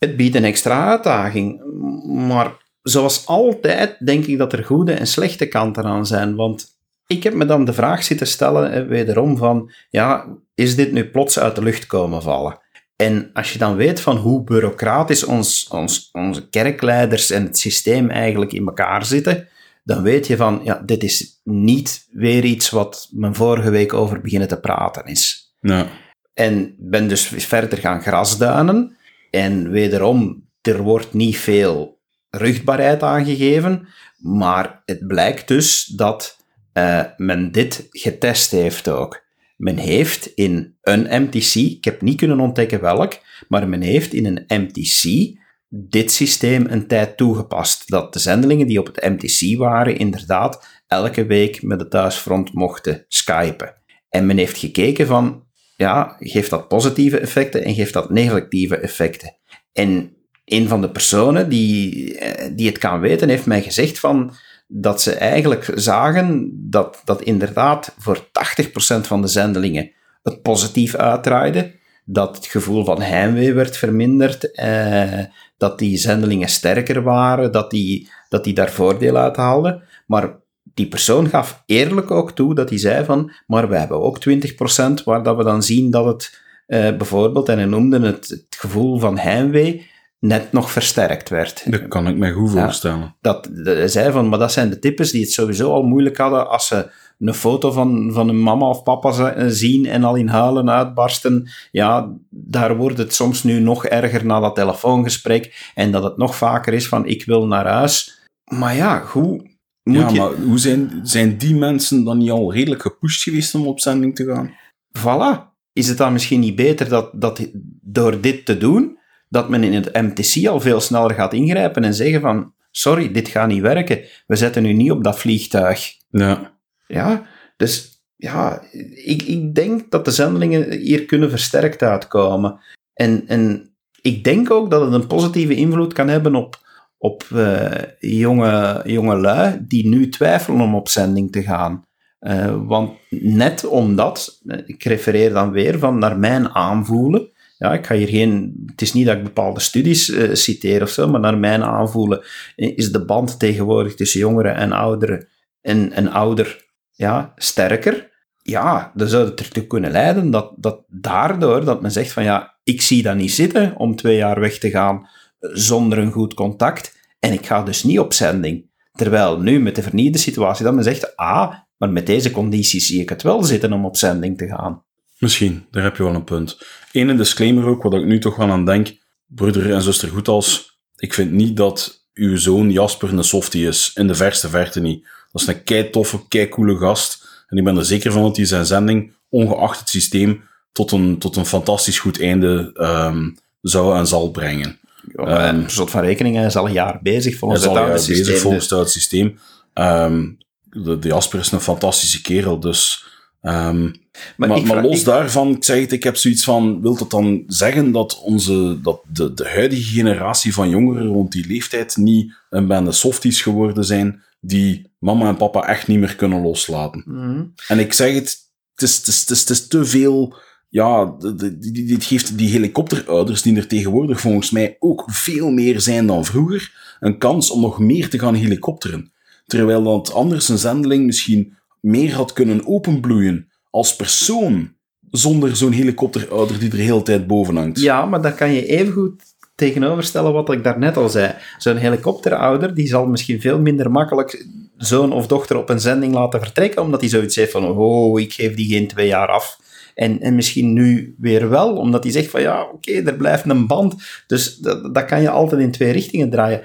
Het biedt een extra uitdaging, maar zoals altijd denk ik dat er goede en slechte kanten aan zijn, want ik heb me dan de vraag zitten stellen, wederom van, ja, is dit nu plots uit de lucht komen vallen? En als je dan weet van hoe bureaucratisch ons, ons, onze kerkleiders en het systeem eigenlijk in elkaar zitten, dan weet je van, ja, dit is niet weer iets wat men vorige week over beginnen te praten is. Ja. En ben dus verder gaan grasduinen. En wederom, er wordt niet veel ruchtbaarheid aangegeven, maar het blijkt dus dat uh, men dit getest heeft ook. Men heeft in een MTC, ik heb niet kunnen ontdekken welk, maar men heeft in een MTC dit systeem een tijd toegepast. Dat de zendelingen die op het MTC waren, inderdaad elke week met het thuisfront mochten skypen. En men heeft gekeken van, ja, geeft dat positieve effecten en geeft dat negatieve effecten? En een van de personen die, eh, die het kan weten, heeft mij gezegd van, dat ze eigenlijk zagen dat, dat inderdaad voor 80% van de zendelingen het positief uitdraaide, dat het gevoel van heimwee werd verminderd, eh, dat die zendelingen sterker waren, dat die, dat die daar voordeel uit haalden. Maar die persoon gaf eerlijk ook toe dat hij zei van, maar we hebben ook 20% waar dat we dan zien dat het eh, bijvoorbeeld, en hij noemde het, het gevoel van heimwee, net nog versterkt werd. Dat kan ik me goed voorstellen. dat, hij zei van, maar dat zijn de types die het sowieso al moeilijk hadden als ze een foto van, van een mama of papa zien en al in huilen uitbarsten. Ja, daar wordt het soms nu nog erger na dat telefoongesprek en dat het nog vaker is van, ik wil naar huis. Maar ja, hoe... Moet ja, maar hoe zijn, zijn die mensen dan niet al redelijk gepusht geweest om op zending te gaan? Voilà. Is het dan misschien niet beter dat, dat door dit te doen, dat men in het MTC al veel sneller gaat ingrijpen en zeggen van, sorry, dit gaat niet werken. We zetten u niet op dat vliegtuig. Ja. Ja, dus ja, ik, ik denk dat de zendelingen hier kunnen versterkt uitkomen. En, en ik denk ook dat het een positieve invloed kan hebben op, op uh, jonge, jonge lui die nu twijfelen om op zending te gaan. Uh, want net omdat, eh, ik refereer dan weer van naar mijn aanvoelen, ja, ik ga hier geen, het is niet dat ik bepaalde studies citeer of zo, maar naar mijn aanvoelen is de band tegenwoordig tussen jongeren en ouderen en, en ouder ja, sterker. Ja, dan zou het ertoe kunnen leiden dat, dat daardoor dat men zegt van ja, ik zie dat niet zitten om twee jaar weg te gaan zonder een goed contact en ik ga dus niet op zending. Terwijl nu met de vernieuwde situatie dat men zegt, ah, maar met deze condities zie ik het wel zitten om op zending te gaan. Misschien, daar heb je wel een punt. Eén disclaimer ook, wat ik nu toch wel aan denk. Broeder en zuster Goethals, ik vind niet dat uw zoon Jasper een softie is. In de verste verte niet. Dat is een kei toffe, kei coole gast. En ik ben er zeker van dat hij zijn zending, ongeacht het systeem, tot een, tot een fantastisch goed einde um, zou en zal brengen. Ja, um, soort van rekening, hij is al een jaar bezig volgens het oude systeem. Bezig volgens dus- het systeem. Um, de, de Jasper is een fantastische kerel, dus Um, maar, maar, maar, los daarvan, ik zeg het, ik heb zoiets van, wil dat dan zeggen dat, onze, dat de, de huidige generatie van jongeren rond die leeftijd niet een bende softies geworden zijn die mama en papa echt niet meer kunnen loslaten? Mm. En ik zeg het, het is, het is, het is, het is te veel, ja, dit geeft die helikopterouders die er tegenwoordig volgens mij ook veel meer zijn dan vroeger, een kans om nog meer te gaan helikopteren. Terwijl dat anders een zendeling misschien meer had kunnen openbloeien als persoon, zonder zo'n helikopterouder die er de hele tijd boven hangt. Ja, maar dan kan je evengoed tegenoverstellen wat ik daarnet al zei. Zo'n helikopterouder die zal misschien veel minder makkelijk zoon of dochter op een zending laten vertrekken, omdat hij zoiets heeft van, oh, ik geef die geen twee jaar af. En, en misschien nu weer wel, omdat hij zegt van, ja, oké, er blijft een band. Dus dat, dat kan je altijd in twee richtingen draaien.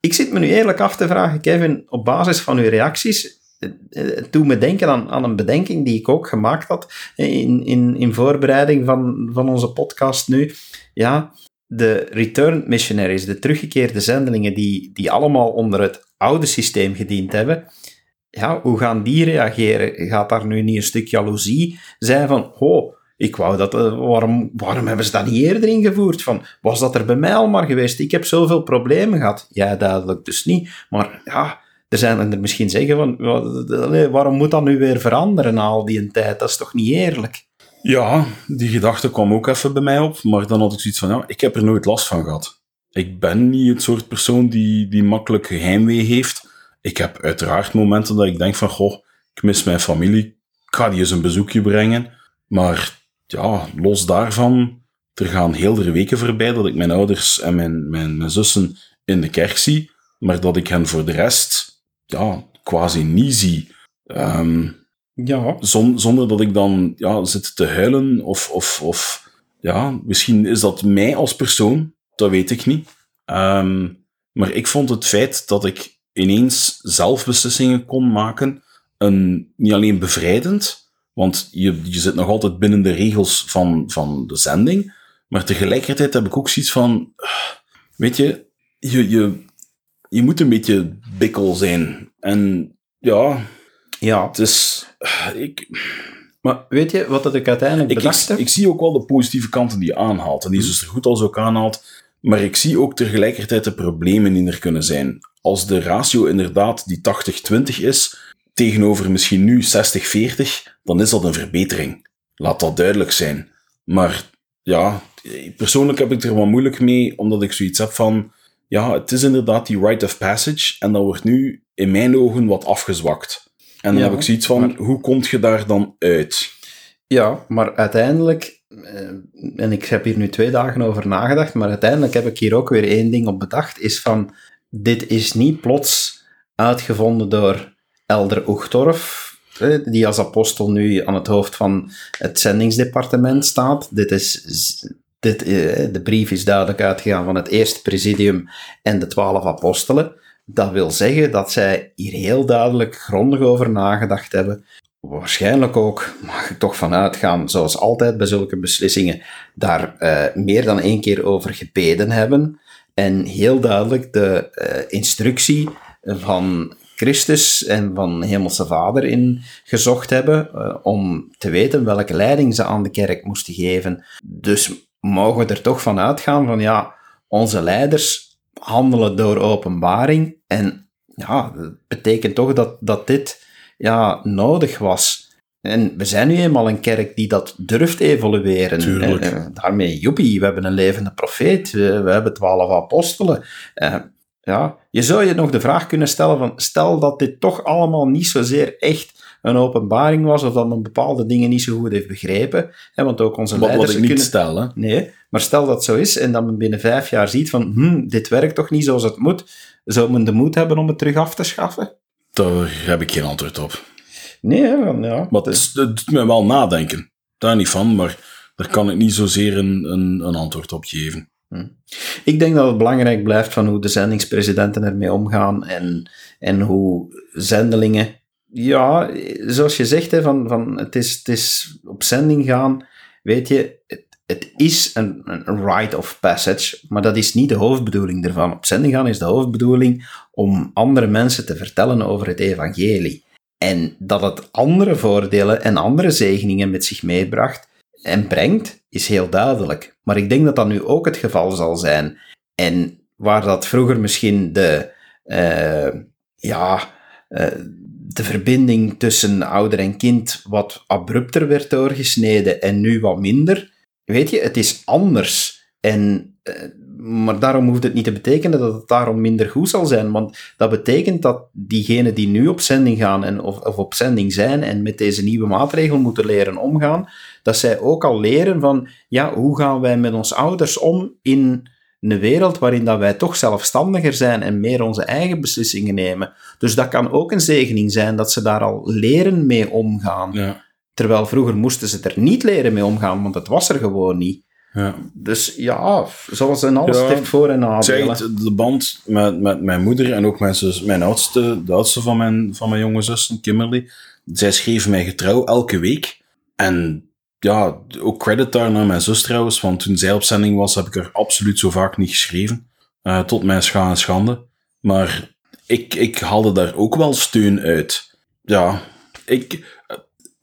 Ik zit me nu eerlijk af te vragen, Kevin, op basis van uw reacties, het doet me denken aan, aan een bedenking die ik ook gemaakt had in, in, in voorbereiding van, van onze podcast nu. Ja, de return missionaries, de teruggekeerde zendelingen die, die allemaal onder het oude systeem gediend hebben, ja, hoe gaan die reageren? Gaat daar nu niet een stuk jaloezie zijn van, oh, ik wou dat, eh, waarom, waarom hebben ze dat niet eerder ingevoerd? Van, was dat er bij mij al maar geweest? Ik heb zoveel problemen gehad. Ja, duidelijk dus niet. Maar ja, er zijn er misschien zeggen van, waarom moet dat nu weer veranderen na al die tijd? Dat is toch niet eerlijk? Ja, die gedachte kwam ook even bij mij op, maar dan had ik zoiets van, ik heb er nooit last van gehad. Ik ben niet het soort persoon die, die makkelijk geheimwee heeft. Ik heb uiteraard momenten dat ik denk van, goh, ik mis mijn familie, ik ga die eens een bezoekje brengen. Maar ja, los daarvan, er gaan heel de weken voorbij dat ik mijn ouders en mijn, mijn, mijn zussen in de kerk zie, maar dat ik hen voor de rest ja, quasi niet zie. Um, ja. zonder dat ik dan ja, zit te huilen of, of, of ja, misschien is dat mij als persoon, dat weet ik niet. Um, Maar ik vond het feit dat ik ineens zelf beslissingen kon maken, een, niet alleen bevrijdend, want je, je zit nog altijd binnen de regels van, van de zending, maar tegelijkertijd heb ik ook zoiets van, ah, weet je, je, je, je moet een beetje bikkel zijn. En ja, Ja, het is... ah, Ik, maar weet je wat dat ik uiteindelijk ik, bedacht ik, heb? ik zie ook wel de positieve kanten die je aanhaalt. En die is dus er goed als ook aanhaalt. Maar ik zie ook tegelijkertijd de problemen die er kunnen zijn. Als de ratio inderdaad die 80-20 is, tegenover misschien nu 60-40, dan is dat een verbetering. Laat dat duidelijk zijn. Maar ja, persoonlijk heb ik er wat moeilijk mee, omdat ik zoiets heb van, ja, het is inderdaad die rite of passage, en dat wordt nu in mijn ogen wat afgezwakt. En dan Ja, heb ik zoiets van, maar- hoe komt je daar dan uit? Ja, maar uiteindelijk, eh, en ik heb hier nu twee dagen over nagedacht, maar uiteindelijk heb ik hier ook weer één ding op bedacht, is van, dit is niet plots uitgevonden door Elder Oegtorf, eh, die als apostel nu aan het hoofd van het zendingsdepartement staat. Dit is, dit, eh, de brief is duidelijk uitgegaan van het eerste presidium en de twaalf apostelen. Dat wil zeggen dat zij hier heel duidelijk grondig over nagedacht hebben waarschijnlijk ook, mag ik toch vanuit gaan, zoals altijd bij zulke beslissingen, daar eh, meer dan één keer over gebeden hebben. En heel duidelijk de eh, instructie van Christus en van Hemelse Vader in gezocht hebben eh, om te weten welke leiding ze aan de kerk moesten geven. Dus mogen we er toch van uitgaan van ja, onze leiders handelen door openbaring en ja, dat betekent toch dat, dat dit ja, nodig was. En we zijn nu eenmaal een kerk die dat durft evolueren. Tuurlijk. Eh, daarmee, joepie, we hebben een levende profeet, we, we hebben twaalf apostelen. Eh, ja, je zou je nog de vraag kunnen stellen van, stel dat dit toch allemaal niet zozeer echt een openbaring was, of dat men bepaalde dingen niet zo goed heeft begrepen, hè, want ook onze Wat, leiders wat ik niet kunnen... stel, hè. Nee, maar stel dat zo is en dat men binnen vijf jaar ziet van, hm, dit werkt toch niet zoals het moet, zou men de moed hebben om het terug af te schaffen? Daar heb ik geen antwoord op. Nee, ja. Maar het, doet me wel nadenken. Daar niet van, maar daar kan ik niet zozeer een, een, een antwoord op geven. Ik denk dat het belangrijk blijft van hoe de zendingspresidenten ermee omgaan en, en hoe zendelingen... Ja, zoals je zegt, hè, van, van het, is, het is op zending gaan. Weet je, het, is een, een rite of passage, maar dat is niet de hoofdbedoeling ervan. Op zending gaan is de hoofdbedoeling om andere mensen te vertellen over het evangelie. En dat het andere voordelen en andere zegeningen met zich meebracht en brengt, is heel duidelijk. Maar ik denk dat dat nu ook het geval zal zijn. En waar dat vroeger misschien de, eh, ja, eh, de verbinding tussen ouder en kind wat abrupter werd doorgesneden en nu wat minder, weet je, het is anders. En, eh, maar daarom hoeft het niet te betekenen dat het daarom minder goed zal zijn. Want dat betekent dat diegenen die nu op zending gaan en, of, of op zending zijn en met deze nieuwe maatregel moeten leren omgaan, dat zij ook al leren van, ja, hoe gaan wij met ons ouders om in een wereld waarin dat wij toch zelfstandiger zijn en meer onze eigen beslissingen nemen. Dus dat kan ook een zegening zijn dat ze daar al leren mee omgaan. Ja. Terwijl vroeger moesten ze er niet leren mee omgaan, want het was er gewoon niet. ja. Dus ja, zoals in alles, Ja, heeft voor- en nadelen. de band met, met mijn moeder en ook mijn, zus, mijn oudste, de oudste van mijn, van mijn jonge zus, Kimberly, zij schreef mij getrouw elke week. En ja, ook credit daar naar mijn zus trouwens, want toen zij op zending was, heb ik er absoluut zo vaak niet geschreven. Eh, tot mijn scha en schande. Maar ik, ik haalde daar ook wel steun uit. Ja, ik,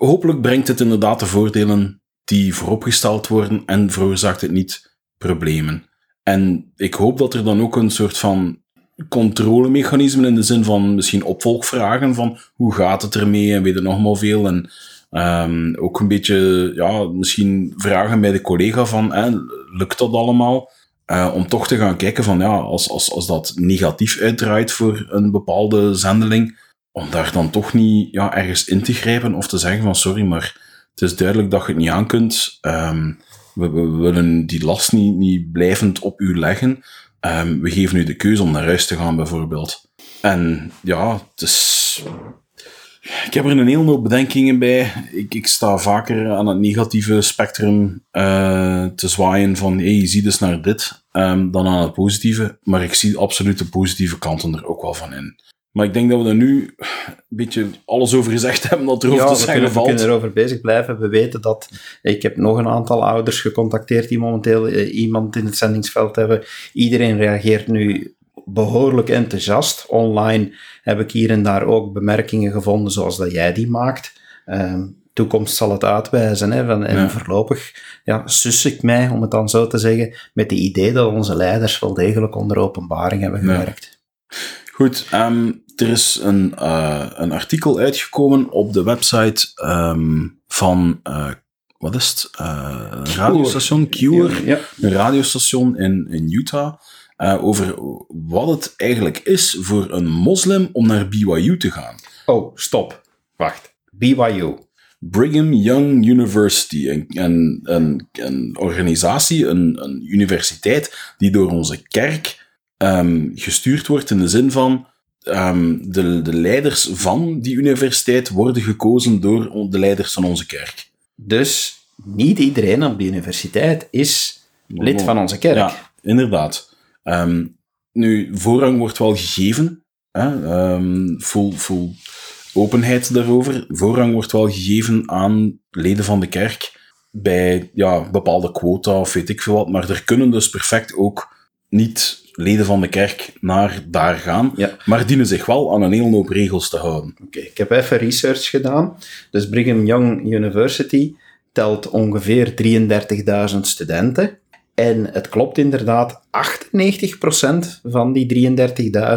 hopelijk brengt het inderdaad de voordelen die vooropgesteld worden en veroorzaakt het niet problemen. En ik hoop dat er dan ook een soort van controlemechanisme in de zin van misschien opvolgvragen van hoe gaat het ermee en weet er nog maar veel. En ehm, ook een beetje, ja, misschien vragen bij de collega van, hè, lukt dat allemaal? Eh, om toch te gaan kijken van, ja, als, als, als dat negatief uitdraait voor een bepaalde zendeling, om daar dan toch niet ja, ergens in te grijpen of te zeggen van, sorry, maar het is duidelijk dat je het niet aan kunt. Ehm, we, willen die last niet, niet blijvend op u leggen. Ehm, we geven u de keuze om naar huis te gaan, bijvoorbeeld. En ja, het is... Ik heb er een hele hoop bedenkingen bij. Ik, ik sta vaker aan het negatieve spectrum uh, te zwaaien van hey, je ziet dus naar dit, um, dan aan het positieve. Maar ik zie absoluut de positieve kanten er ook wel van in. Maar ik denk dat we er nu een beetje alles over gezegd hebben dat er over ja, te zeggen we valt. kunnen erover bezig blijven. We weten dat... Ik heb nog een aantal ouders gecontacteerd die momenteel uh, iemand in het zendingsveld hebben. Iedereen reageert nu behoorlijk enthousiast. Online heb ik hier en daar ook bemerkingen gevonden zoals dat jij die maakt. Um, toekomst zal het uitwijzen. Hè, van, en ja. voorlopig ja, sus ik mij, om het dan zo te zeggen, met het idee dat onze leiders wel degelijk onder openbaring hebben gewerkt. Ja. Goed, um, er is een, uh, een artikel uitgekomen op de website um, van, uh, wat is het? Uh, een radiostation, Cure, ja. een radiostation in, in Utah. Over wat het eigenlijk is voor een moslim om naar BYU te gaan. Oh, stop. Wacht. BYU. Brigham Young University, een, een, een, een organisatie, een, een, universiteit die door onze kerk um, gestuurd wordt in de zin van um, de, de leiders van die universiteit worden gekozen door de leiders van onze kerk. Dus niet iedereen op die universiteit is lid van onze kerk. Ja, inderdaad. Um, nu, voorrang wordt wel gegeven. Hè? Um, full, full openheid daarover. Voorrang wordt wel gegeven aan leden van de kerk bij ja, bepaalde quota of weet ik veel wat. Maar er kunnen dus perfect ook niet leden van de kerk naar daar gaan, ja. maar dienen zich wel aan een hele hoop regels te houden. Oké, okay, ik heb even research gedaan. Dus Brigham Young University telt ongeveer 33.000 studenten. En het klopt inderdaad, 98% van die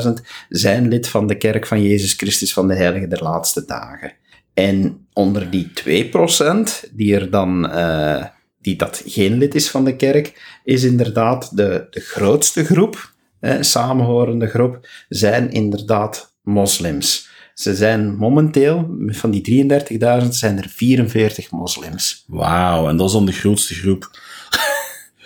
33.000 zijn lid van de kerk van Jezus Christus van de Heilige der Laatste Dagen. En onder die 2% die er dan, uh, die dat geen lid is van de kerk, is inderdaad de, de grootste groep, eh, samenhorende groep, zijn inderdaad moslims. Ze zijn momenteel, van die 33.000 zijn er 44 moslims. Wauw, en dat is dan de grootste groep.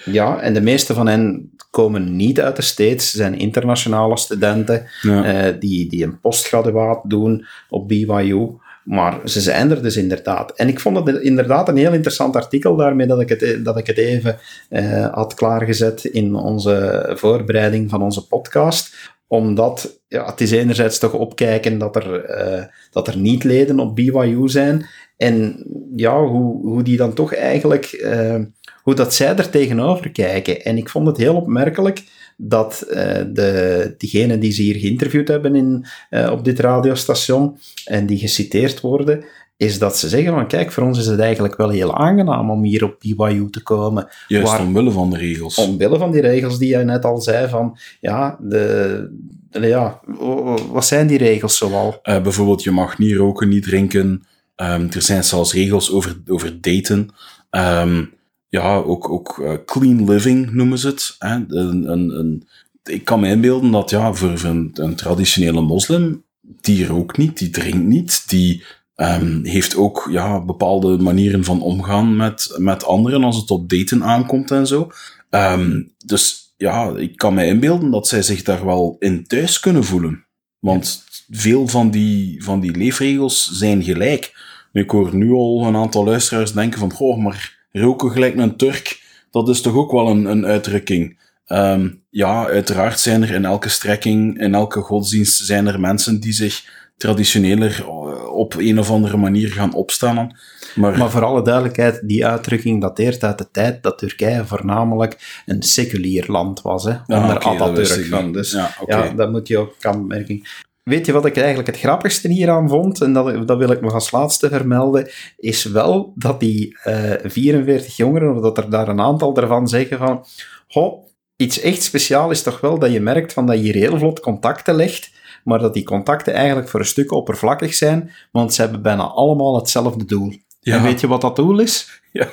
Ja, en de meeste van hen komen niet uit de States, zijn internationale studenten ja. uh, die, die een postgraduaat doen op BYU. Maar ze zijn er dus inderdaad. En ik vond het inderdaad een heel interessant artikel daarmee dat ik het, dat ik het even uh, had klaargezet in onze voorbereiding van onze podcast omdat ja, het is enerzijds toch opkijken dat er, uh, dat er niet-leden op BYU zijn. En ja, hoe, hoe die dan toch eigenlijk, uh, hoe dat zij er tegenover kijken. En ik vond het heel opmerkelijk dat uh, de, diegenen die ze hier geïnterviewd hebben in, op dit radiostation en die geciteerd worden, is dat ze zeggen van kijk, voor ons is het eigenlijk wel heel aangenaam om hier op BYU te komen. Juist waar, omwille van de regels. Omwille van die regels die jij net al zei van, ja, de, de ja wat zijn die regels zoal? Uh, bijvoorbeeld, je mag niet roken, niet drinken. Um, er zijn zelfs regels over, over daten. Um, ja, ook, ook uh, clean living noemen ze het. Hè? Een, een, ik kan me inbeelden dat ja, voor een, een traditionele moslim, die rookt niet, die drinkt niet, die Um, heeft ook ja, bepaalde manieren van omgaan met, met anderen als het op daten aankomt en zo. Um, dus ja, ik kan me inbeelden dat zij zich daar wel in thuis kunnen voelen. Want veel van die, van die leefregels zijn gelijk. Ik hoor nu al een aantal luisteraars denken van, goh, maar roken gelijk een Turk, dat is toch ook wel een, een uitdrukking. Um, ja, uiteraard zijn er in elke strekking, in elke godsdienst, zijn er mensen die zich traditioneler op een of andere manier gaan opstellen. Maar, maar voor alle duidelijkheid, die uitdrukking dateert uit de tijd dat Turkije voornamelijk een seculier land was, hè, onder ah, okay, Atatürk van. Dus ja, okay. ja, dat moet je ook aanmerken. Weet je wat ik eigenlijk het grappigste hieraan vond, en dat, dat wil ik nog als laatste vermelden, is wel dat die uh, 44 jongeren, of dat er daar een aantal daarvan zeggen van, goh, iets echt speciaal is toch wel dat je merkt van dat je hier heel vlot contacten legt, maar dat die contacten eigenlijk voor een stuk oppervlakkig zijn, want ze hebben bijna allemaal hetzelfde doel. Ja. En weet je wat dat doel is? Ja,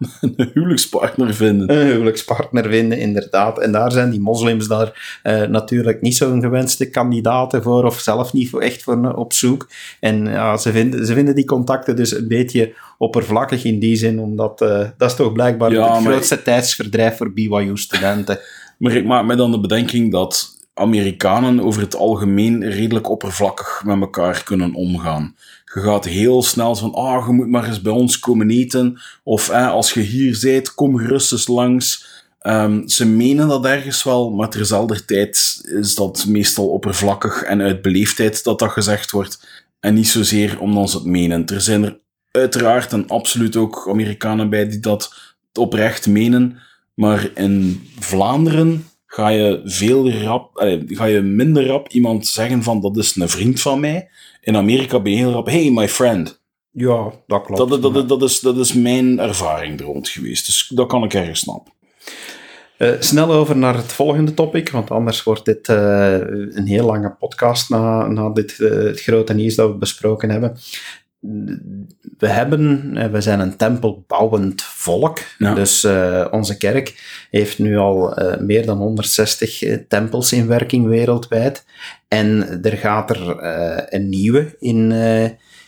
een huwelijkspartner vinden. Een huwelijkspartner vinden, inderdaad. En daar zijn die moslims daar uh, natuurlijk niet zo'n gewenste kandidaten voor, of zelf niet echt voor op zoek. En ja, ze, vinden, ze vinden die contacten dus een beetje oppervlakkig in die zin, omdat uh, dat is toch blijkbaar Ja, het grootste tijdsverdrijf voor BYU-studenten. Maar ik maak mij dan de bedenking dat Amerikanen over het algemeen redelijk oppervlakkig met elkaar kunnen omgaan. Je gaat heel snel van, ah, je moet maar eens bij ons komen eten. Of eh, als je hier bent, kom gerust eens langs. Ehm, ze menen dat ergens wel, maar terzelfde tijd is dat meestal oppervlakkig en uit beleefdheid dat dat gezegd wordt. En niet zozeer omdat ze het menen. Er zijn er uiteraard en absoluut ook Amerikanen bij die dat oprecht menen. Maar in Vlaanderen ga je veel rap, ga je minder rap iemand zeggen van dat is een vriend van mij. In Amerika ben je heel rap, hey my friend. Ja, dat klopt. Dat, dat, dat, dat, is, dat is mijn ervaring er rond geweest. Dus dat kan ik ergens snappen. Uh, snel over naar het volgende topic, want anders wordt dit uh, een heel lange podcast na, na dit, uh, het grote nieuws dat we besproken hebben. We hebben, we zijn een tempelbouwend volk, Ja. dus onze kerk heeft nu al meer dan 160 tempels in werking wereldwijd. En er gaat er een nieuwe in,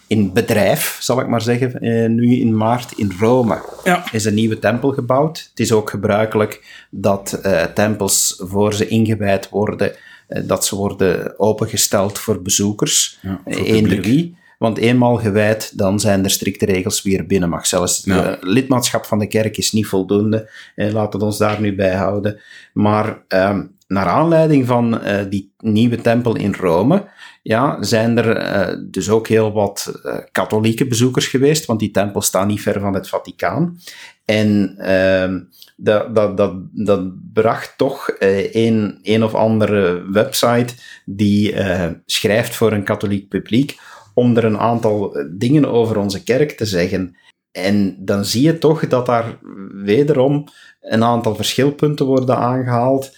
in bedrijf, zal ik maar zeggen, nu in maart in Rome Ja. is een nieuwe tempel gebouwd. Het is ook gebruikelijk dat tempels, voor ze ingewijd worden, dat ze worden opengesteld voor bezoekers. Ja, voor Eender wie. Want eenmaal gewijd, dan zijn er strikte regels wie er binnen mag. Zelfs Ja. het lidmaatschap van de kerk is niet voldoende. Eh, laten we ons daar nu bij houden. Maar ehm, naar aanleiding van eh, die nieuwe tempel in Rome, ja, zijn er eh, dus ook heel wat katholieke bezoekers geweest, want die tempel staat niet ver van het Vaticaan. En ehm, dat, dat, dat, dat bracht toch een, een of andere website die schrijft voor een katholiek publiek om er een aantal eh, dingen over onze kerk te zeggen. En dan zie je toch dat daar wederom een aantal verschilpunten worden aangehaald.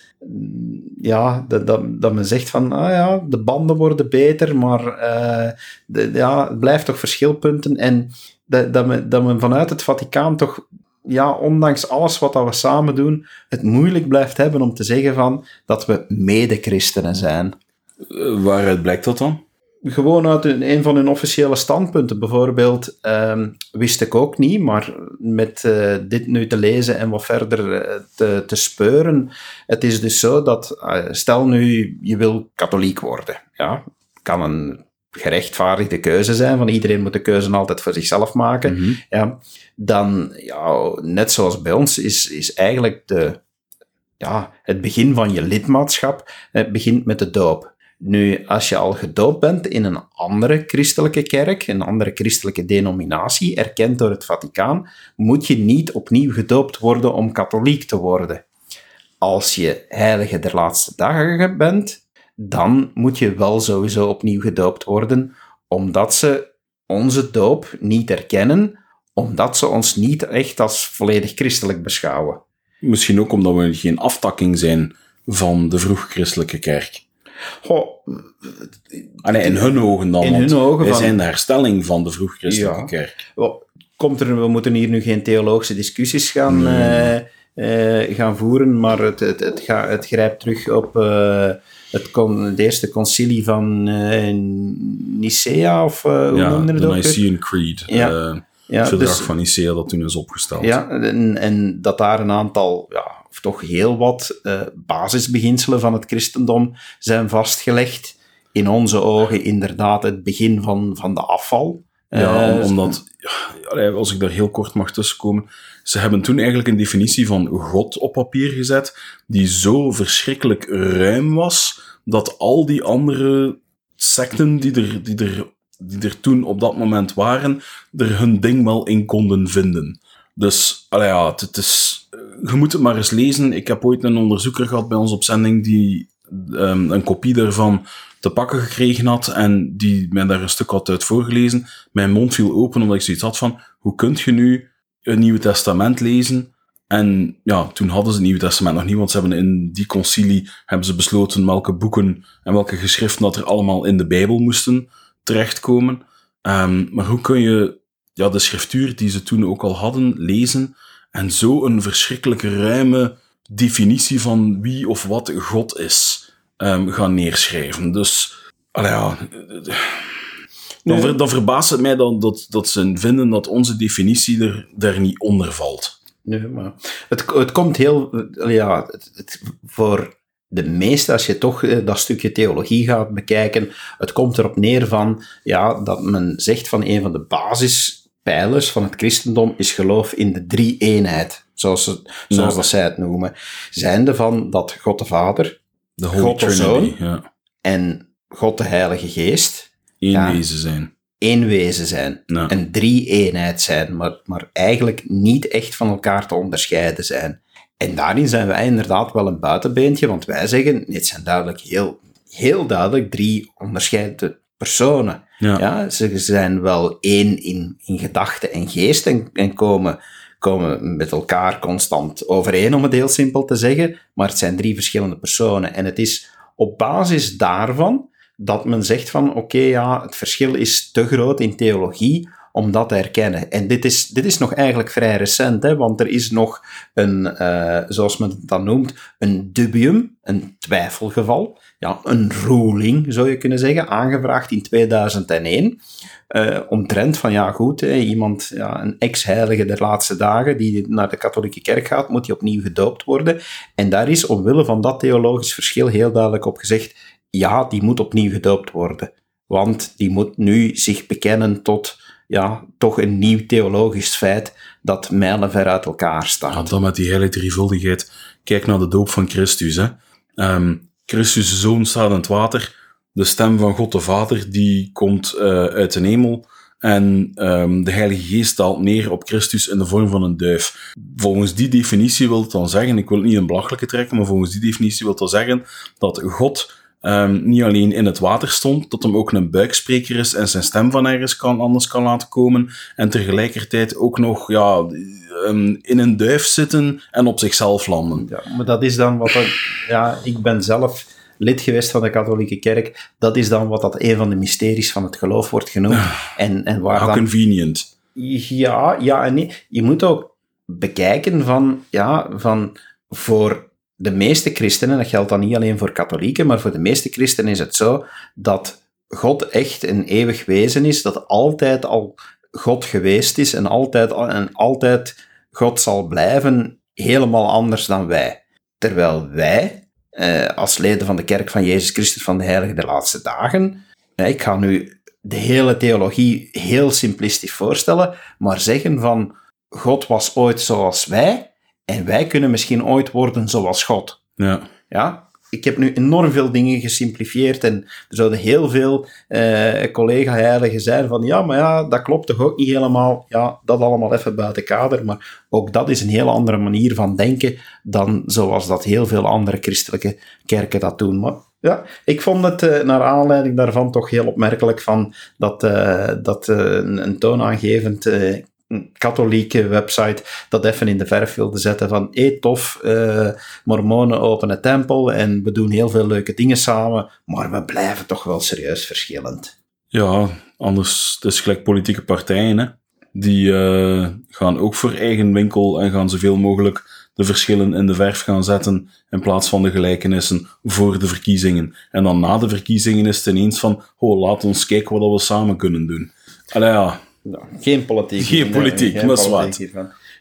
Ja, dat, dat, men zegt van, ah ja, de banden worden beter, maar uh, de, ja, het blijft toch verschilpunten. En dat, dat, men, dat men vanuit het Vaticaan toch, ja, ondanks alles wat we samen doen, het moeilijk blijft hebben om te zeggen van dat we mede-christenen zijn. Uh, waaruit blijkt dat dan? Gewoon uit een, een van hun officiële standpunten. Bijvoorbeeld, um, wist ik ook niet, maar met uh, dit nu te lezen en wat verder uh, te, te speuren, het is dus zo dat, uh, stel nu je wil katholiek worden, ja, kan een gerechtvaardigde keuze zijn, van iedereen moet de keuze altijd voor zichzelf maken, Mhm. ja, dan, ja, net zoals bij ons, is, is eigenlijk de, ja, het begin van je lidmaatschap, het begint met de doop. Nu, als je al gedoopt bent in een andere christelijke kerk, een andere christelijke denominatie, erkend door het Vaticaan, moet je niet opnieuw gedoopt worden om katholiek te worden. Als je heilige der laatste dagen bent, dan moet je wel sowieso opnieuw gedoopt worden, omdat ze onze doop niet erkennen, omdat ze ons niet echt als volledig christelijk beschouwen. Misschien ook omdat we geen aftakking zijn van de vroeg-christelijke kerk. Goh, Allee, in hun ogen dan. In hun ogen wij van- zijn de herstelling van de vroeg-christelijke Ja. kerk. Komt er, we moeten hier nu geen theologische discussies gaan, Nee. eh, eh, gaan voeren, maar het, het, het, ga, het grijpt terug op eh, het, con, het eerste concilie van Nicea, of hoe ja, noemde het de ook? weer? Nicene Creed. Ja. Ja, het verdrag dus- van Nicea dat toen is opgesteld. Ja, en, en dat daar een aantal, ja, of toch heel wat eh, basisbeginselen van het christendom zijn vastgelegd. In onze ogen inderdaad het begin van, van de afval. Ja, Eh, omdat, ja, als ik daar heel kort mag tussenkomen, ze hebben toen eigenlijk een definitie van God op papier gezet, die zo verschrikkelijk ruim was, dat al die andere secten die er, die er, die er toen op dat moment waren, er hun ding wel in konden vinden. Dus, ja, het, is, je moet het maar eens lezen. Ik heb ooit een onderzoeker gehad bij ons op zending die ehm, een kopie daarvan te pakken gekregen had en die mij daar een stuk had uit voorgelezen. Mijn mond viel open omdat ik zoiets had van, hoe kunt je nu een Nieuwe Testament lezen? En ja, toen hadden ze het Nieuwe Testament nog niet, want ze hebben in die concilie hebben ze besloten welke boeken en welke geschriften dat er allemaal in de Bijbel moesten terechtkomen. Ehm, maar hoe kun je ja, de schriftuur die ze toen ook al hadden lezen en zo een verschrikkelijke ruime definitie van wie of wat God is ehm, gaan neerschrijven? Dus, ja, dan, ver, dan verbaast het mij dan dat, dat ze vinden dat onze definitie er, daar niet onder valt. Nee, maar het, het komt heel... Ja, het, het- voor de meeste, als je toch eh, dat stukje theologie gaat bekijken, het komt erop neer van, ja, dat men zegt van een van de basispijlers van het christendom is geloof in de drie-eenheid, zoals, ze, zoals Ja. dat zij het noemen. Zijnde van dat God de Vader De Holy God de Trinity, Zoon. ja. en God de Heilige Geest Ja. wezen zijn. één wezen zijn. Ja. Een drie-eenheid zijn, maar, maar eigenlijk niet echt van elkaar te onderscheiden zijn. En daarin zijn wij inderdaad wel een buitenbeentje, want wij zeggen, dit zijn duidelijk heel, heel duidelijk drie onderscheiden personen. Ja. Ja, ze zijn wel één in, in gedachte en geest en, en komen, komen met elkaar constant overeen, om het heel simpel te zeggen, maar het zijn drie verschillende personen. En het is op basis daarvan dat men zegt van oké, ja, het verschil is te groot in theologie om dat te herkennen. En dit is, dit is nog eigenlijk vrij recent, hè, want er is nog een, eh, zoals men het dan noemt, een dubium, een twijfelgeval, ja, een ruling zou je kunnen zeggen, aangevraagd in 2001, eh omtrent van ja goed, hè, iemand, ja, een ex-heilige der laatste dagen die naar de katholieke kerk gaat, moet hij opnieuw gedoopt worden. En daar is omwille van dat theologisch verschil heel duidelijk op gezegd, ja, die moet opnieuw gedoopt worden. Want die moet nu zich bekennen tot ja, toch een nieuw theologisch feit dat mijlenver uit elkaar staat. Ja, dan met die heilige drievuldigheid. Kijk naar de doop van Christus. Hè. Ehm, Christus' zoon staat in het water. De stem van God de Vader die komt eh, uit de hemel. En ehm, de Heilige Geest daalt neer op Christus in de vorm van een duif. Volgens die definitie wil het dan zeggen, ik wil het niet een belachelijke trekken, maar volgens die definitie wil het dan zeggen dat God ehm, niet alleen in het water stond, dat hem ook een buikspreker is en zijn stem van ergens kan, anders kan laten komen. En tegelijkertijd ook nog ja, ehm, in een duif zitten en op zichzelf landen. Ja, maar dat is dan wat dat, ja, ik ben zelf lid geweest van de katholieke kerk. Dat is dan wat dat een van de mysteries van het geloof wordt genoemd. En, en waar How dan convenient. Ja, ja en nee. Je moet ook bekijken van, ja, van voor de meeste christenen, dat geldt dan niet alleen voor katholieken, maar voor de meeste christenen is het zo dat God echt een eeuwig wezen is, dat altijd al God geweest is en altijd, en altijd God zal blijven, helemaal anders dan wij. Terwijl wij, eh, als leden van de kerk van Jezus Christus van de Heilige der Laatste Dagen, eh, ik ga nu de hele theologie heel simplistisch voorstellen, maar zeggen van God was ooit zoals wij en wij kunnen misschien ooit worden zoals God. Ja. Ja? Ik heb nu enorm veel dingen gesimplifieerd en er zouden heel veel eh, collega-heiligen zijn van ja, maar ja, dat klopt toch ook niet helemaal. Ja, dat allemaal even buiten kader, maar ook dat is een heel andere manier van denken dan zoals dat heel veel andere christelijke kerken dat doen. Maar ja, ik vond het eh, naar aanleiding daarvan toch heel opmerkelijk van dat, eh, dat eh, een, een toonaangevend katholieke website dat even in de verf wilde zetten van hé tof, eh, mormonen openen tempel en we doen heel veel leuke dingen samen, maar we blijven toch wel serieus verschillend. Ja, anders, het is gelijk politieke partijen, hè. Die eh, gaan ook voor eigen winkel en gaan zoveel mogelijk de verschillen in de verf gaan zetten in plaats van de gelijkenissen voor de verkiezingen. En dan na de verkiezingen is het ineens van, oh, laat ons kijken wat we samen kunnen doen. Allee, ja, Ja, geen politiek. Geen politiek, geen maar wat.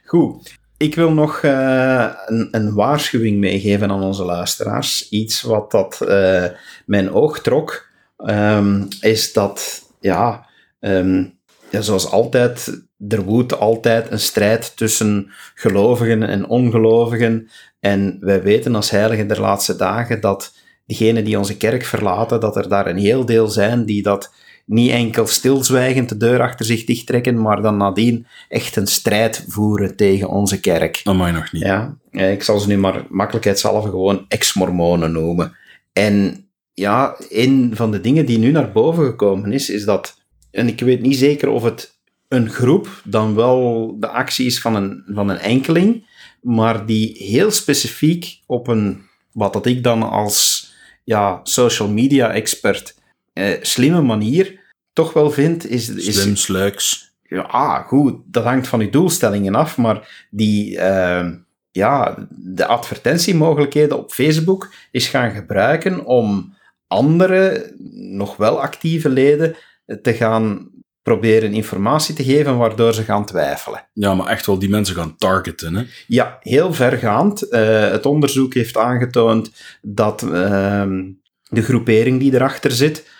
Goed. Ik wil nog eh, een, een waarschuwing meegeven aan onze luisteraars. Iets wat dat eh, mijn oog trok, ehm, is dat, ja, ehm, ja, zoals altijd, er woedt altijd een strijd tussen gelovigen en ongelovigen. En wij weten als heiligen der laatste dagen dat diegenen die onze kerk verlaten, dat er daar een heel deel zijn die dat niet enkel stilzwijgend de deur achter zich dichttrekken, maar dan nadien echt een strijd voeren tegen onze kerk. dat mag je nog niet. Ja, ik zal ze nu maar makkelijkheidshalve gewoon ex-mormonen noemen. En ja, een van de dingen die nu naar boven gekomen is, is dat, en ik weet niet zeker of het een groep dan wel de actie is van een, van een enkeling, maar die heel specifiek op een, wat dat ik dan als ja, social media expert eh, slimme manier toch wel vind, is, is Slim, sluiks. ja, ah, goed, dat hangt van je doelstellingen af, maar die, eh, ja, de advertentiemogelijkheden op Facebook is gaan gebruiken om andere, nog wel actieve leden te gaan proberen informatie te geven waardoor ze gaan twijfelen. Ja, maar echt wel die mensen gaan targeten. Hè? Ja, heel vergaand. Eh, het onderzoek heeft aangetoond dat ehm, de groepering die erachter zit, eh,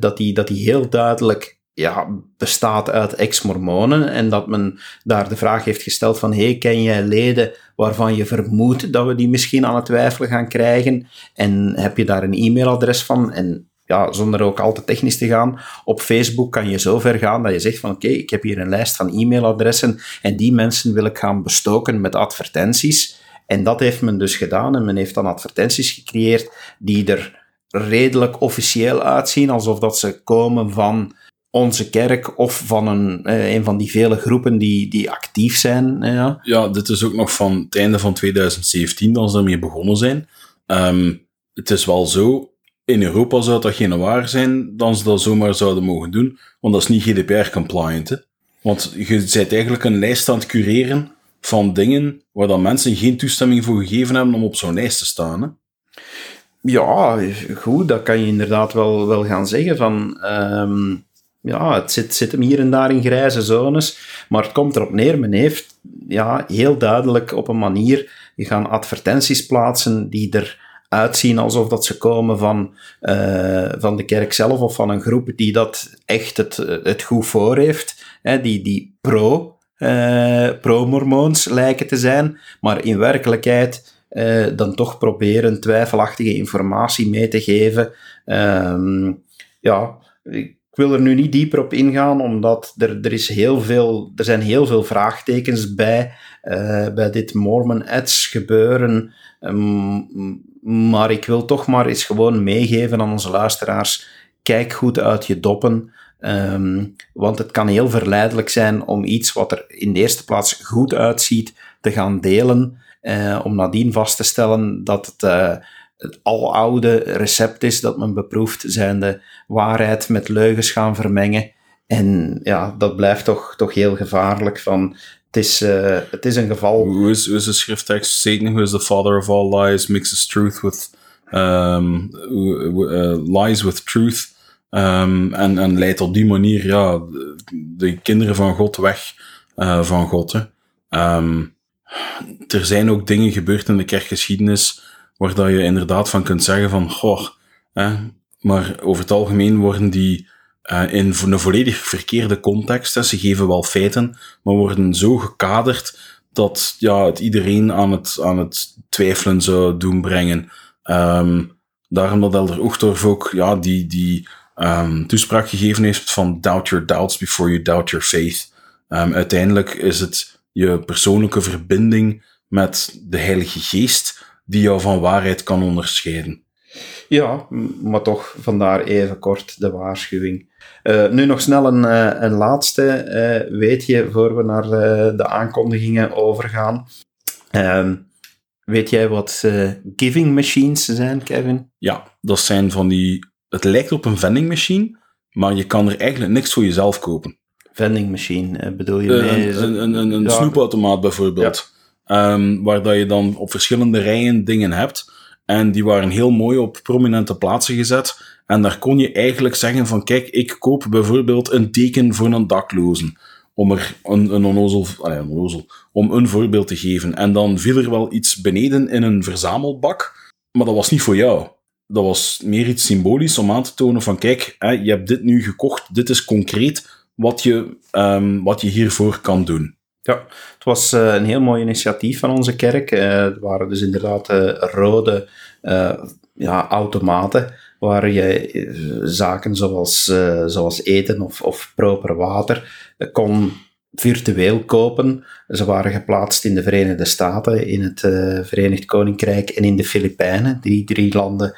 dat, die, dat die heel duidelijk ja, bestaat uit ex-mormonen en dat men daar de vraag heeft gesteld van hey, ken jij leden waarvan je vermoedt dat we die misschien aan het twijfelen gaan krijgen en heb je daar een e-mailadres van en ja, zonder ook al te technisch te gaan, op Facebook kan je zo ver gaan dat je zegt van oké, ik heb hier een lijst van e-mailadressen en die mensen wil ik gaan bestoken met advertenties. En dat heeft men dus gedaan en men heeft dan advertenties gecreëerd die er redelijk officieel uitzien, alsof dat ze komen van onze kerk of van een, eh, een van die vele groepen die, die actief zijn. Ja. ja, dit is ook nog van het einde van 2017 dat ze ermee begonnen zijn. Um, het is wel zo, in Europa zou dat geen waar zijn dan ze dat zomaar zouden mogen doen, want dat is niet GDPR-compliant. Want je bent eigenlijk een lijst aan het cureren van dingen waar dan mensen geen toestemming voor gegeven hebben om op zo'n lijst te staan. Ja, goed, dat kan je inderdaad wel, wel gaan zeggen. Van, um, ja, het zit, zit hem hier en daar in grijze zones, maar het komt erop neer, men heeft ja, heel duidelijk op een manier, gaan advertenties plaatsen die er uitzien alsof dat ze komen van, uh, van de kerk zelf of van een groep die dat echt het, het goed voor heeft, hè, die, die pro, uh, pro-mormoons lijken te zijn, maar in werkelijkheid uh, dan toch proberen twijfelachtige informatie mee te geven. Um, ja, ik wil er nu niet dieper op ingaan, omdat er, er, is heel veel, er zijn heel veel vraagtekens bij, bij dit Mormon Ads gebeuren. Um, maar ik wil toch maar eens gewoon meegeven aan onze luisteraars. Kijk goed uit je doppen. Um, want het kan heel verleidelijk zijn om iets wat er in de eerste plaats goed uitziet te gaan delen. Uh, om nadien vast te stellen dat het, uh, het aloude recept is dat men beproeft, zijn de waarheid met leugens gaan vermengen. En ja, dat blijft toch, toch heel gevaarlijk. Van het is, uh, het is een geval. Hoe is, hoe is de schrifttekst? Satan, who is the father of all lies, mixes truth with uh, lies with truth. Um, en, en leidt op die manier ja, de kinderen van God weg van God. Hè. Um, er zijn ook dingen gebeurd in de kerkgeschiedenis waar dat je inderdaad van kunt zeggen van, goh, hè, maar over het algemeen worden die uh, in een volledig verkeerde context. Ze geven wel feiten, maar worden zo gekaderd dat ja, het iedereen aan het, aan het twijfelen zou doen brengen. Um, daarom dat Elder Ochtdorf ook ja, die, die um, toespraak gegeven heeft van doubt your doubts before you doubt your faith. Um, uiteindelijk is het je persoonlijke verbinding met de Heilige Geest die jou van waarheid kan onderscheiden. Ja, maar toch vandaar even kort de waarschuwing. Uh, nu nog snel een, uh, een laatste uh, weet je, voor we naar de aankondigingen overgaan. Ehm, weet jij wat giving machines zijn, Kevin? Ja, dat zijn van die... Het lijkt op een vending machine, maar je kan er eigenlijk niks voor jezelf kopen. Vending machine, bedoel je mee? Een, een, een, een ja. snoepautomaat bijvoorbeeld. Ja. Um, waar dat je dan op verschillende rijen dingen hebt. En die waren heel mooi op prominente plaatsen gezet. En daar kon je eigenlijk zeggen van, kijk, ik koop bijvoorbeeld een teken voor een daklozen. Om er een, een onnozel, een onnozel, om een voorbeeld te geven. En dan viel er wel iets beneden in een verzamelbak, maar dat was niet voor jou. Dat was meer iets symbolisch om aan te tonen van, kijk, hè, je hebt dit nu gekocht, dit is concreet wat je, um, wat je hiervoor kan doen. Ja, het was uh, een heel mooi initiatief van onze kerk. Uh, het waren dus inderdaad uh, rode ja, automaten waar je zaken zoals, zoals eten of, of proper water kon virtueel kopen. Ze waren geplaatst in de Verenigde Staten, in het Verenigd Koninkrijk en in de Filipijnen. Die drie landen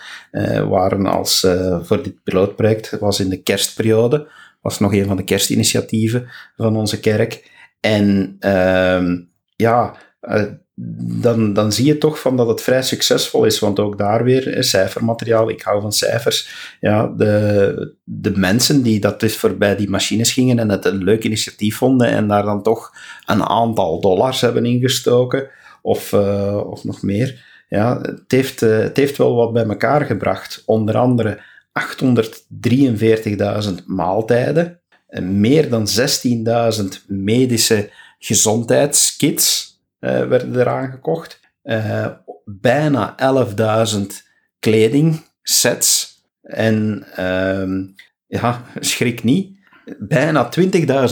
waren als voor dit pilootproject, was in de kerstperiode, was nog een van de kerstinitiatieven van onze kerk. En uh, ja, uh, dan, dan zie je toch van dat het vrij succesvol is, want ook daar weer cijfermateriaal, ik hou van cijfers. Ja, de, de mensen die dat dus voorbij die machines gingen en het een leuk initiatief vonden en daar dan toch een aantal dollars hebben ingestoken, of, uh, of nog meer. Ja, het heeft, het heeft wel wat bij elkaar gebracht. Onder andere 843.000 maaltijden meer dan 16.000 medische gezondheidskits eh, werden eraan gekocht. Eh, bijna 11.000 kledingsets. En ehm, ja, schrik niet, bijna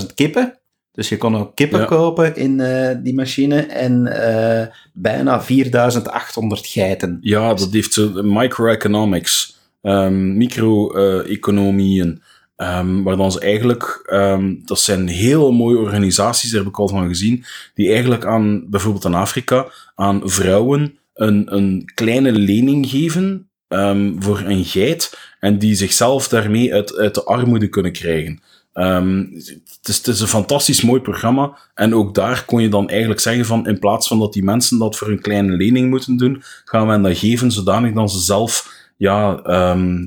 20.000 kippen. Dus je kon ook kippen Ja. kopen in eh, die machine. En bijna 4800 geiten. Ja, dat heeft microeconomics, ehm micro-economieën, ehm, waar dan ze eigenlijk, ehm, dat zijn heel mooie organisaties, daar heb ik al van gezien, die eigenlijk aan, bijvoorbeeld in Afrika, aan vrouwen een, een kleine lening geven voor een geit en die zichzelf daarmee uit, uit de armoede kunnen krijgen. Het, is, het is een fantastisch mooi programma. En ook daar kon je dan eigenlijk zeggen van, in plaats van dat die mensen dat voor een kleine lening moeten doen, gaan we hen dat geven zodanig dat ze zelf, ja, ehm,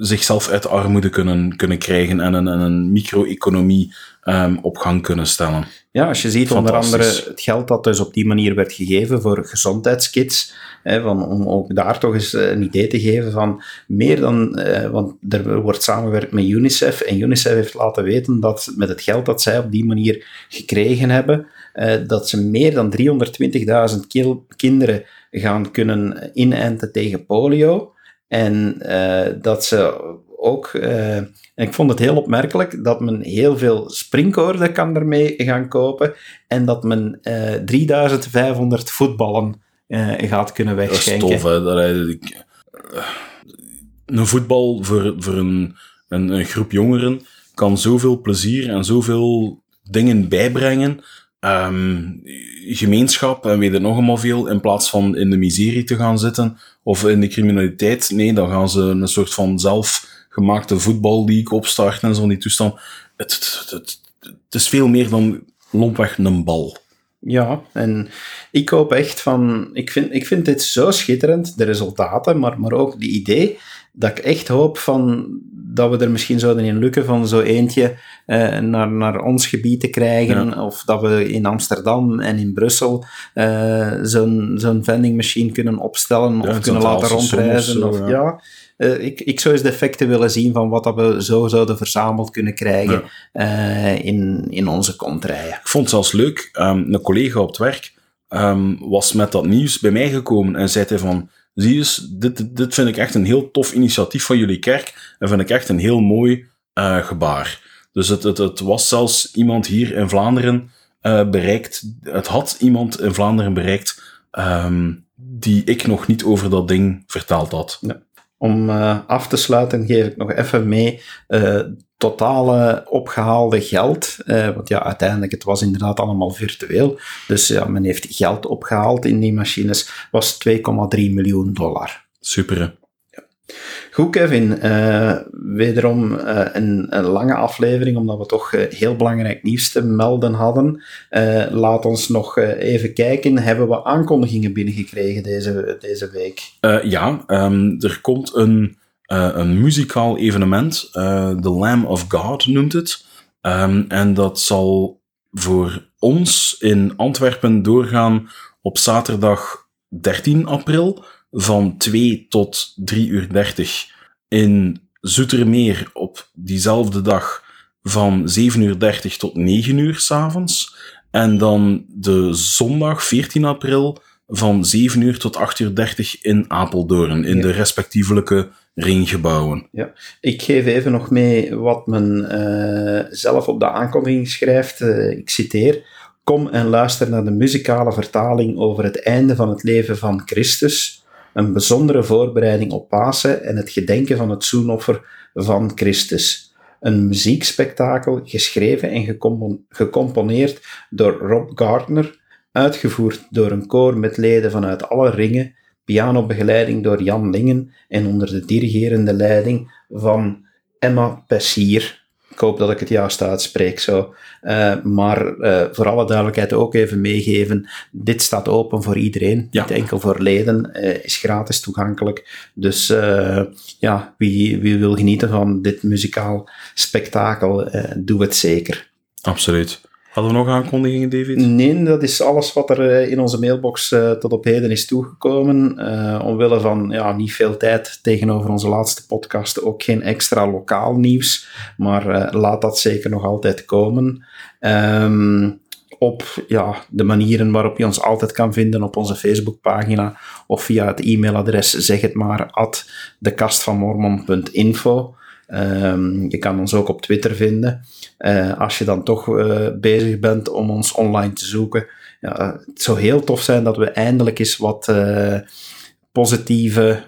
zichzelf uit de armoede kunnen, kunnen krijgen en een, en een micro-economie ehm, op gang kunnen stellen. Ja, als je ziet onder andere het geld dat dus op die manier werd gegeven voor gezondheidskits, hè, van, om ook daar toch eens eh, een idee te geven van meer dan, eh, want er wordt samengewerkt met UNICEF en UNICEF heeft laten weten dat met het geld dat zij op die manier gekregen hebben, eh, dat ze meer dan 320.000 kil- kinderen gaan kunnen inenten tegen polio. En eh, dat ze ook, eh, en ik vond het heel opmerkelijk, dat men heel veel springkoorden kan ermee gaan kopen en dat men eh 3500 voetballen eh, gaat kunnen Dat is wegschenken. tof, hè. Dat, hij- ik- een voetbal voor, voor een, een, een groep jongeren kan zoveel plezier en zoveel dingen bijbrengen. Ehm, gemeenschap en weet het nog allemaal veel, in plaats van in de miserie te gaan zitten of in de criminaliteit. Nee, dan gaan ze een soort van zelfgemaakte voetballeague opstarten en zo in die toestand. Het, het, het, het is veel meer dan lompweg een bal. Ja, en ik hoop echt van... Ik vind, ik vind dit zo schitterend, de resultaten, maar, maar ook die idee, dat ik echt hoop van, dat we er misschien zouden in lukken van zo eentje eh, naar, naar ons gebied te krijgen, of dat we in Amsterdam en in Brussel eh, zo'n zo'n vending machine kunnen opstellen, Ja, of kunnen laten rondreizen. of ja. ja. Eh, ik, ik zou eens de effecten willen zien van wat dat we zo zouden verzameld kunnen krijgen in, in onze kontrijen. Ik vond het zelfs leuk, ehm, een collega op het werk ehm, was met dat nieuws bij mij gekomen en zei hij van, zie eens, dit, dit vind ik echt een heel tof initiatief van jullie kerk en vind ik echt een heel mooi eh, gebaar. Dus het, het, het was zelfs iemand hier in Vlaanderen eh, bereikt, het had iemand in Vlaanderen bereikt ehm, die ik nog niet over dat ding verteld had. Om eh, af te sluiten geef ik nog even mee totale opgehaalde geld. eh, want ja, uiteindelijk, het was inderdaad allemaal virtueel. Dus ja, men heeft geld opgehaald in die machines. Was 2,3 miljoen dollar. Super. hè? Goed, Kevin. eh, wederom eh, een, een lange aflevering, omdat we toch heel belangrijk nieuws te melden hadden. Laat ons nog even kijken. Hebben we aankondigingen binnengekregen deze, deze week? Ja, ehm, er komt een, eh, een muzikaal evenement. eh The Lamb of God noemt het. Ehm, en dat zal voor ons in Antwerpen doorgaan op zaterdag 13 april van 2 tot 3 uur 30. In Zoetermeer op diezelfde dag van 7 uur 30 tot 9 uur s'avonds. En dan de zondag 14 april van 7 uur tot 8 uur 30 in Apeldoorn, in Ja. de respectievelijke ringgebouwen. Ik geef even nog mee wat men eh, zelf op de aankondiging schrijft. Eh, ik citeer. Kom en luister naar de muzikale vertaling over het einde van het leven van Christus. Een bijzondere voorbereiding op Pasen en het gedenken van het zoenoffer van Christus. Een muziekspektakel geschreven en gecompo- gecomponeerd door Rob Gardner, uitgevoerd door een koor met leden vanuit alle ringen, pianobegeleiding door Jan Lingen en onder de dirigerende leiding van Emma Pessier. Ik hoop dat ik het juist uitspreek zo. Eh, maar eh, voor alle duidelijkheid ook even meegeven, dit staat open voor iedereen, Ja. niet enkel voor leden, eh, is gratis toegankelijk. Dus ja, wie, wie wil genieten van dit muzikaal spektakel, doe het zeker. Absoluut. Hadden we nog aankondigingen, David? Nee, dat is alles wat er eh, in onze mailbox uh, tot op heden is toegekomen. Uh, omwille van ja, niet veel tijd tegenover onze laatste podcast, ook geen extra lokaal nieuws. Maar laat dat zeker nog altijd komen. Um, op ja, de manieren waarop je ons altijd kan vinden op onze Facebookpagina of via het e-mailadres zeg het maar at dekastvanmormon.info. Um, je kan ons ook op Twitter vinden. Uh, als je dan toch uh, bezig bent om ons online te zoeken. Ja, het zou heel tof zijn dat we eindelijk eens wat uh, positieve,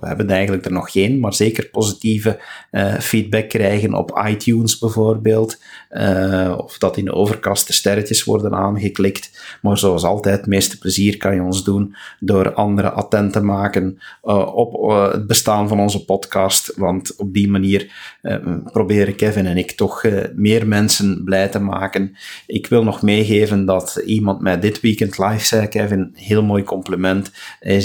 we hebben eigenlijk er nog geen, maar zeker positieve uh, feedback krijgen op iTunes bijvoorbeeld. Uh, of dat in de overkast de sterretjes worden aangeklikt. Maar zoals altijd, het meeste plezier kan je ons doen door anderen attent te maken uh, op het bestaan van onze podcast. Want op die manier proberen Kevin en ik toch meer mensen blij te maken. Ik wil nog meegeven dat iemand mij dit weekend live zei, Kevin, heel mooi compliment. Hij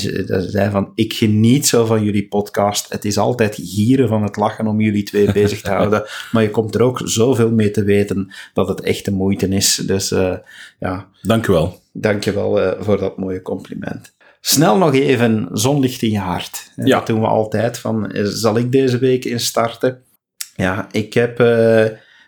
zei van, ik geniet zo jullie podcast. Het is altijd gieren van het lachen om jullie twee bezig te houden. Maar je komt er ook zoveel mee te weten dat het echt de moeite is. Dus uh, ja. Dank u wel. Dank je wel uh, voor dat mooie compliment. Snel nog even zonlicht in je hart. Ja. Dat doen we altijd. Van, eh, zal ik deze week instarten? Ja, ik heb uh,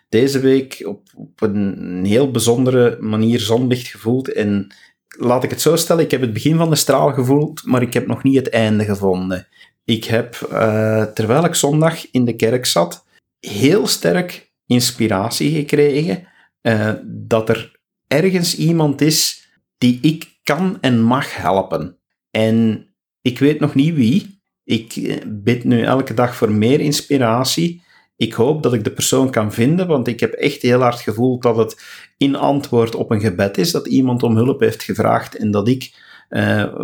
deze week op, op een heel bijzondere manier zonlicht gevoeld. En laat ik het zo stellen, ik heb het begin van de straal gevoeld, maar ik heb nog niet het einde gevonden. Ik heb, uh, terwijl ik zondag in de kerk zat, heel sterk inspiratie gekregen uh, dat er ergens iemand is die ik kan en mag helpen. En ik weet nog niet wie. Ik eh, bid nu elke dag voor meer inspiratie. Ik hoop dat ik de persoon kan vinden, want ik heb echt heel hard gevoeld dat het in antwoord op een gebed is, dat iemand om hulp heeft gevraagd en dat ik uh,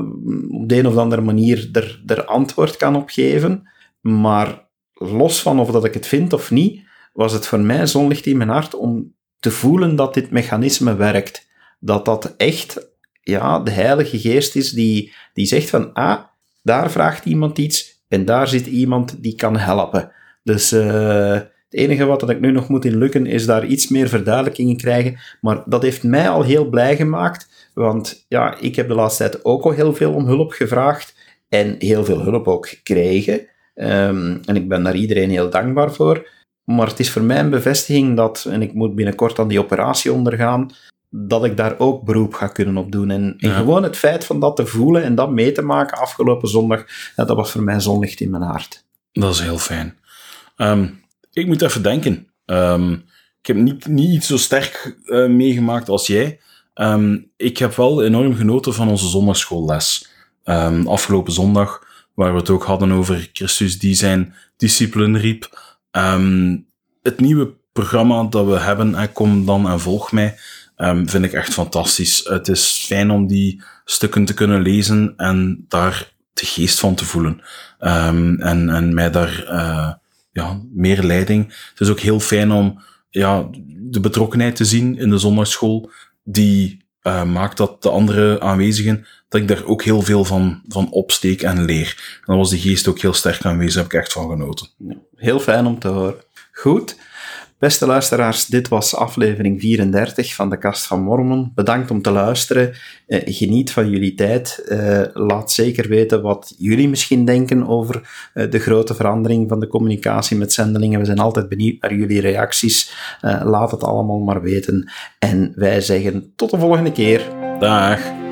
op de een of andere manier er, er antwoord kan op geven. Maar los van of dat ik het vind of niet, was het voor mij zonlicht in mijn hart om te voelen dat dit mechanisme werkt. Dat dat echt ja, de Heilige Geest is die, die zegt van, ah, daar vraagt iemand iets en daar zit iemand die kan helpen. Dus uh, het enige wat dat ik nu nog moet in lukken is daar iets meer verduidelijking in krijgen. Maar dat heeft mij al heel blij gemaakt, want ja, ik heb de laatste tijd ook al heel veel om hulp gevraagd en heel veel hulp ook gekregen. Um, en ik ben daar iedereen heel dankbaar voor. Maar het is voor mij een bevestiging dat, en ik moet binnenkort aan die operatie ondergaan, dat ik daar ook beroep ga kunnen op doen. En, en ja. gewoon het feit van dat te voelen en dat mee te maken afgelopen zondag, dat was voor mij zonlicht in mijn hart. Dat is heel fijn. Um, ik moet even denken. Um, ik heb niet, niet zo sterk uh, meegemaakt als jij. Um, ik heb wel enorm genoten van onze zondagschoolles. afgelopen zondag, waar we het ook hadden over Christus die zijn discipelen riep. het nieuwe programma dat we hebben, Kom dan en volg mij, vind ik echt fantastisch. Het is fijn om die stukken te kunnen lezen en daar de geest van te voelen. en, en mij daar... Uh, ja, meer leiding. Het is ook heel fijn om ja, de betrokkenheid te zien in de zondagschool, die uh, maakt dat de andere aanwezigen, dat ik daar ook heel veel van, van opsteek en leer. En dan was de geest ook heel sterk aanwezig, heb ik echt van genoten. Heel fijn om te horen. Goed. Beste luisteraars, dit was aflevering 34 van de Kast van Mormon. Bedankt om te luisteren. Uh, geniet van jullie tijd. Uh, laat zeker weten wat jullie misschien denken over uh, de grote verandering van de communicatie met zendelingen. We zijn altijd benieuwd naar jullie reacties. laat het allemaal maar weten. En wij zeggen tot de volgende keer. Dag.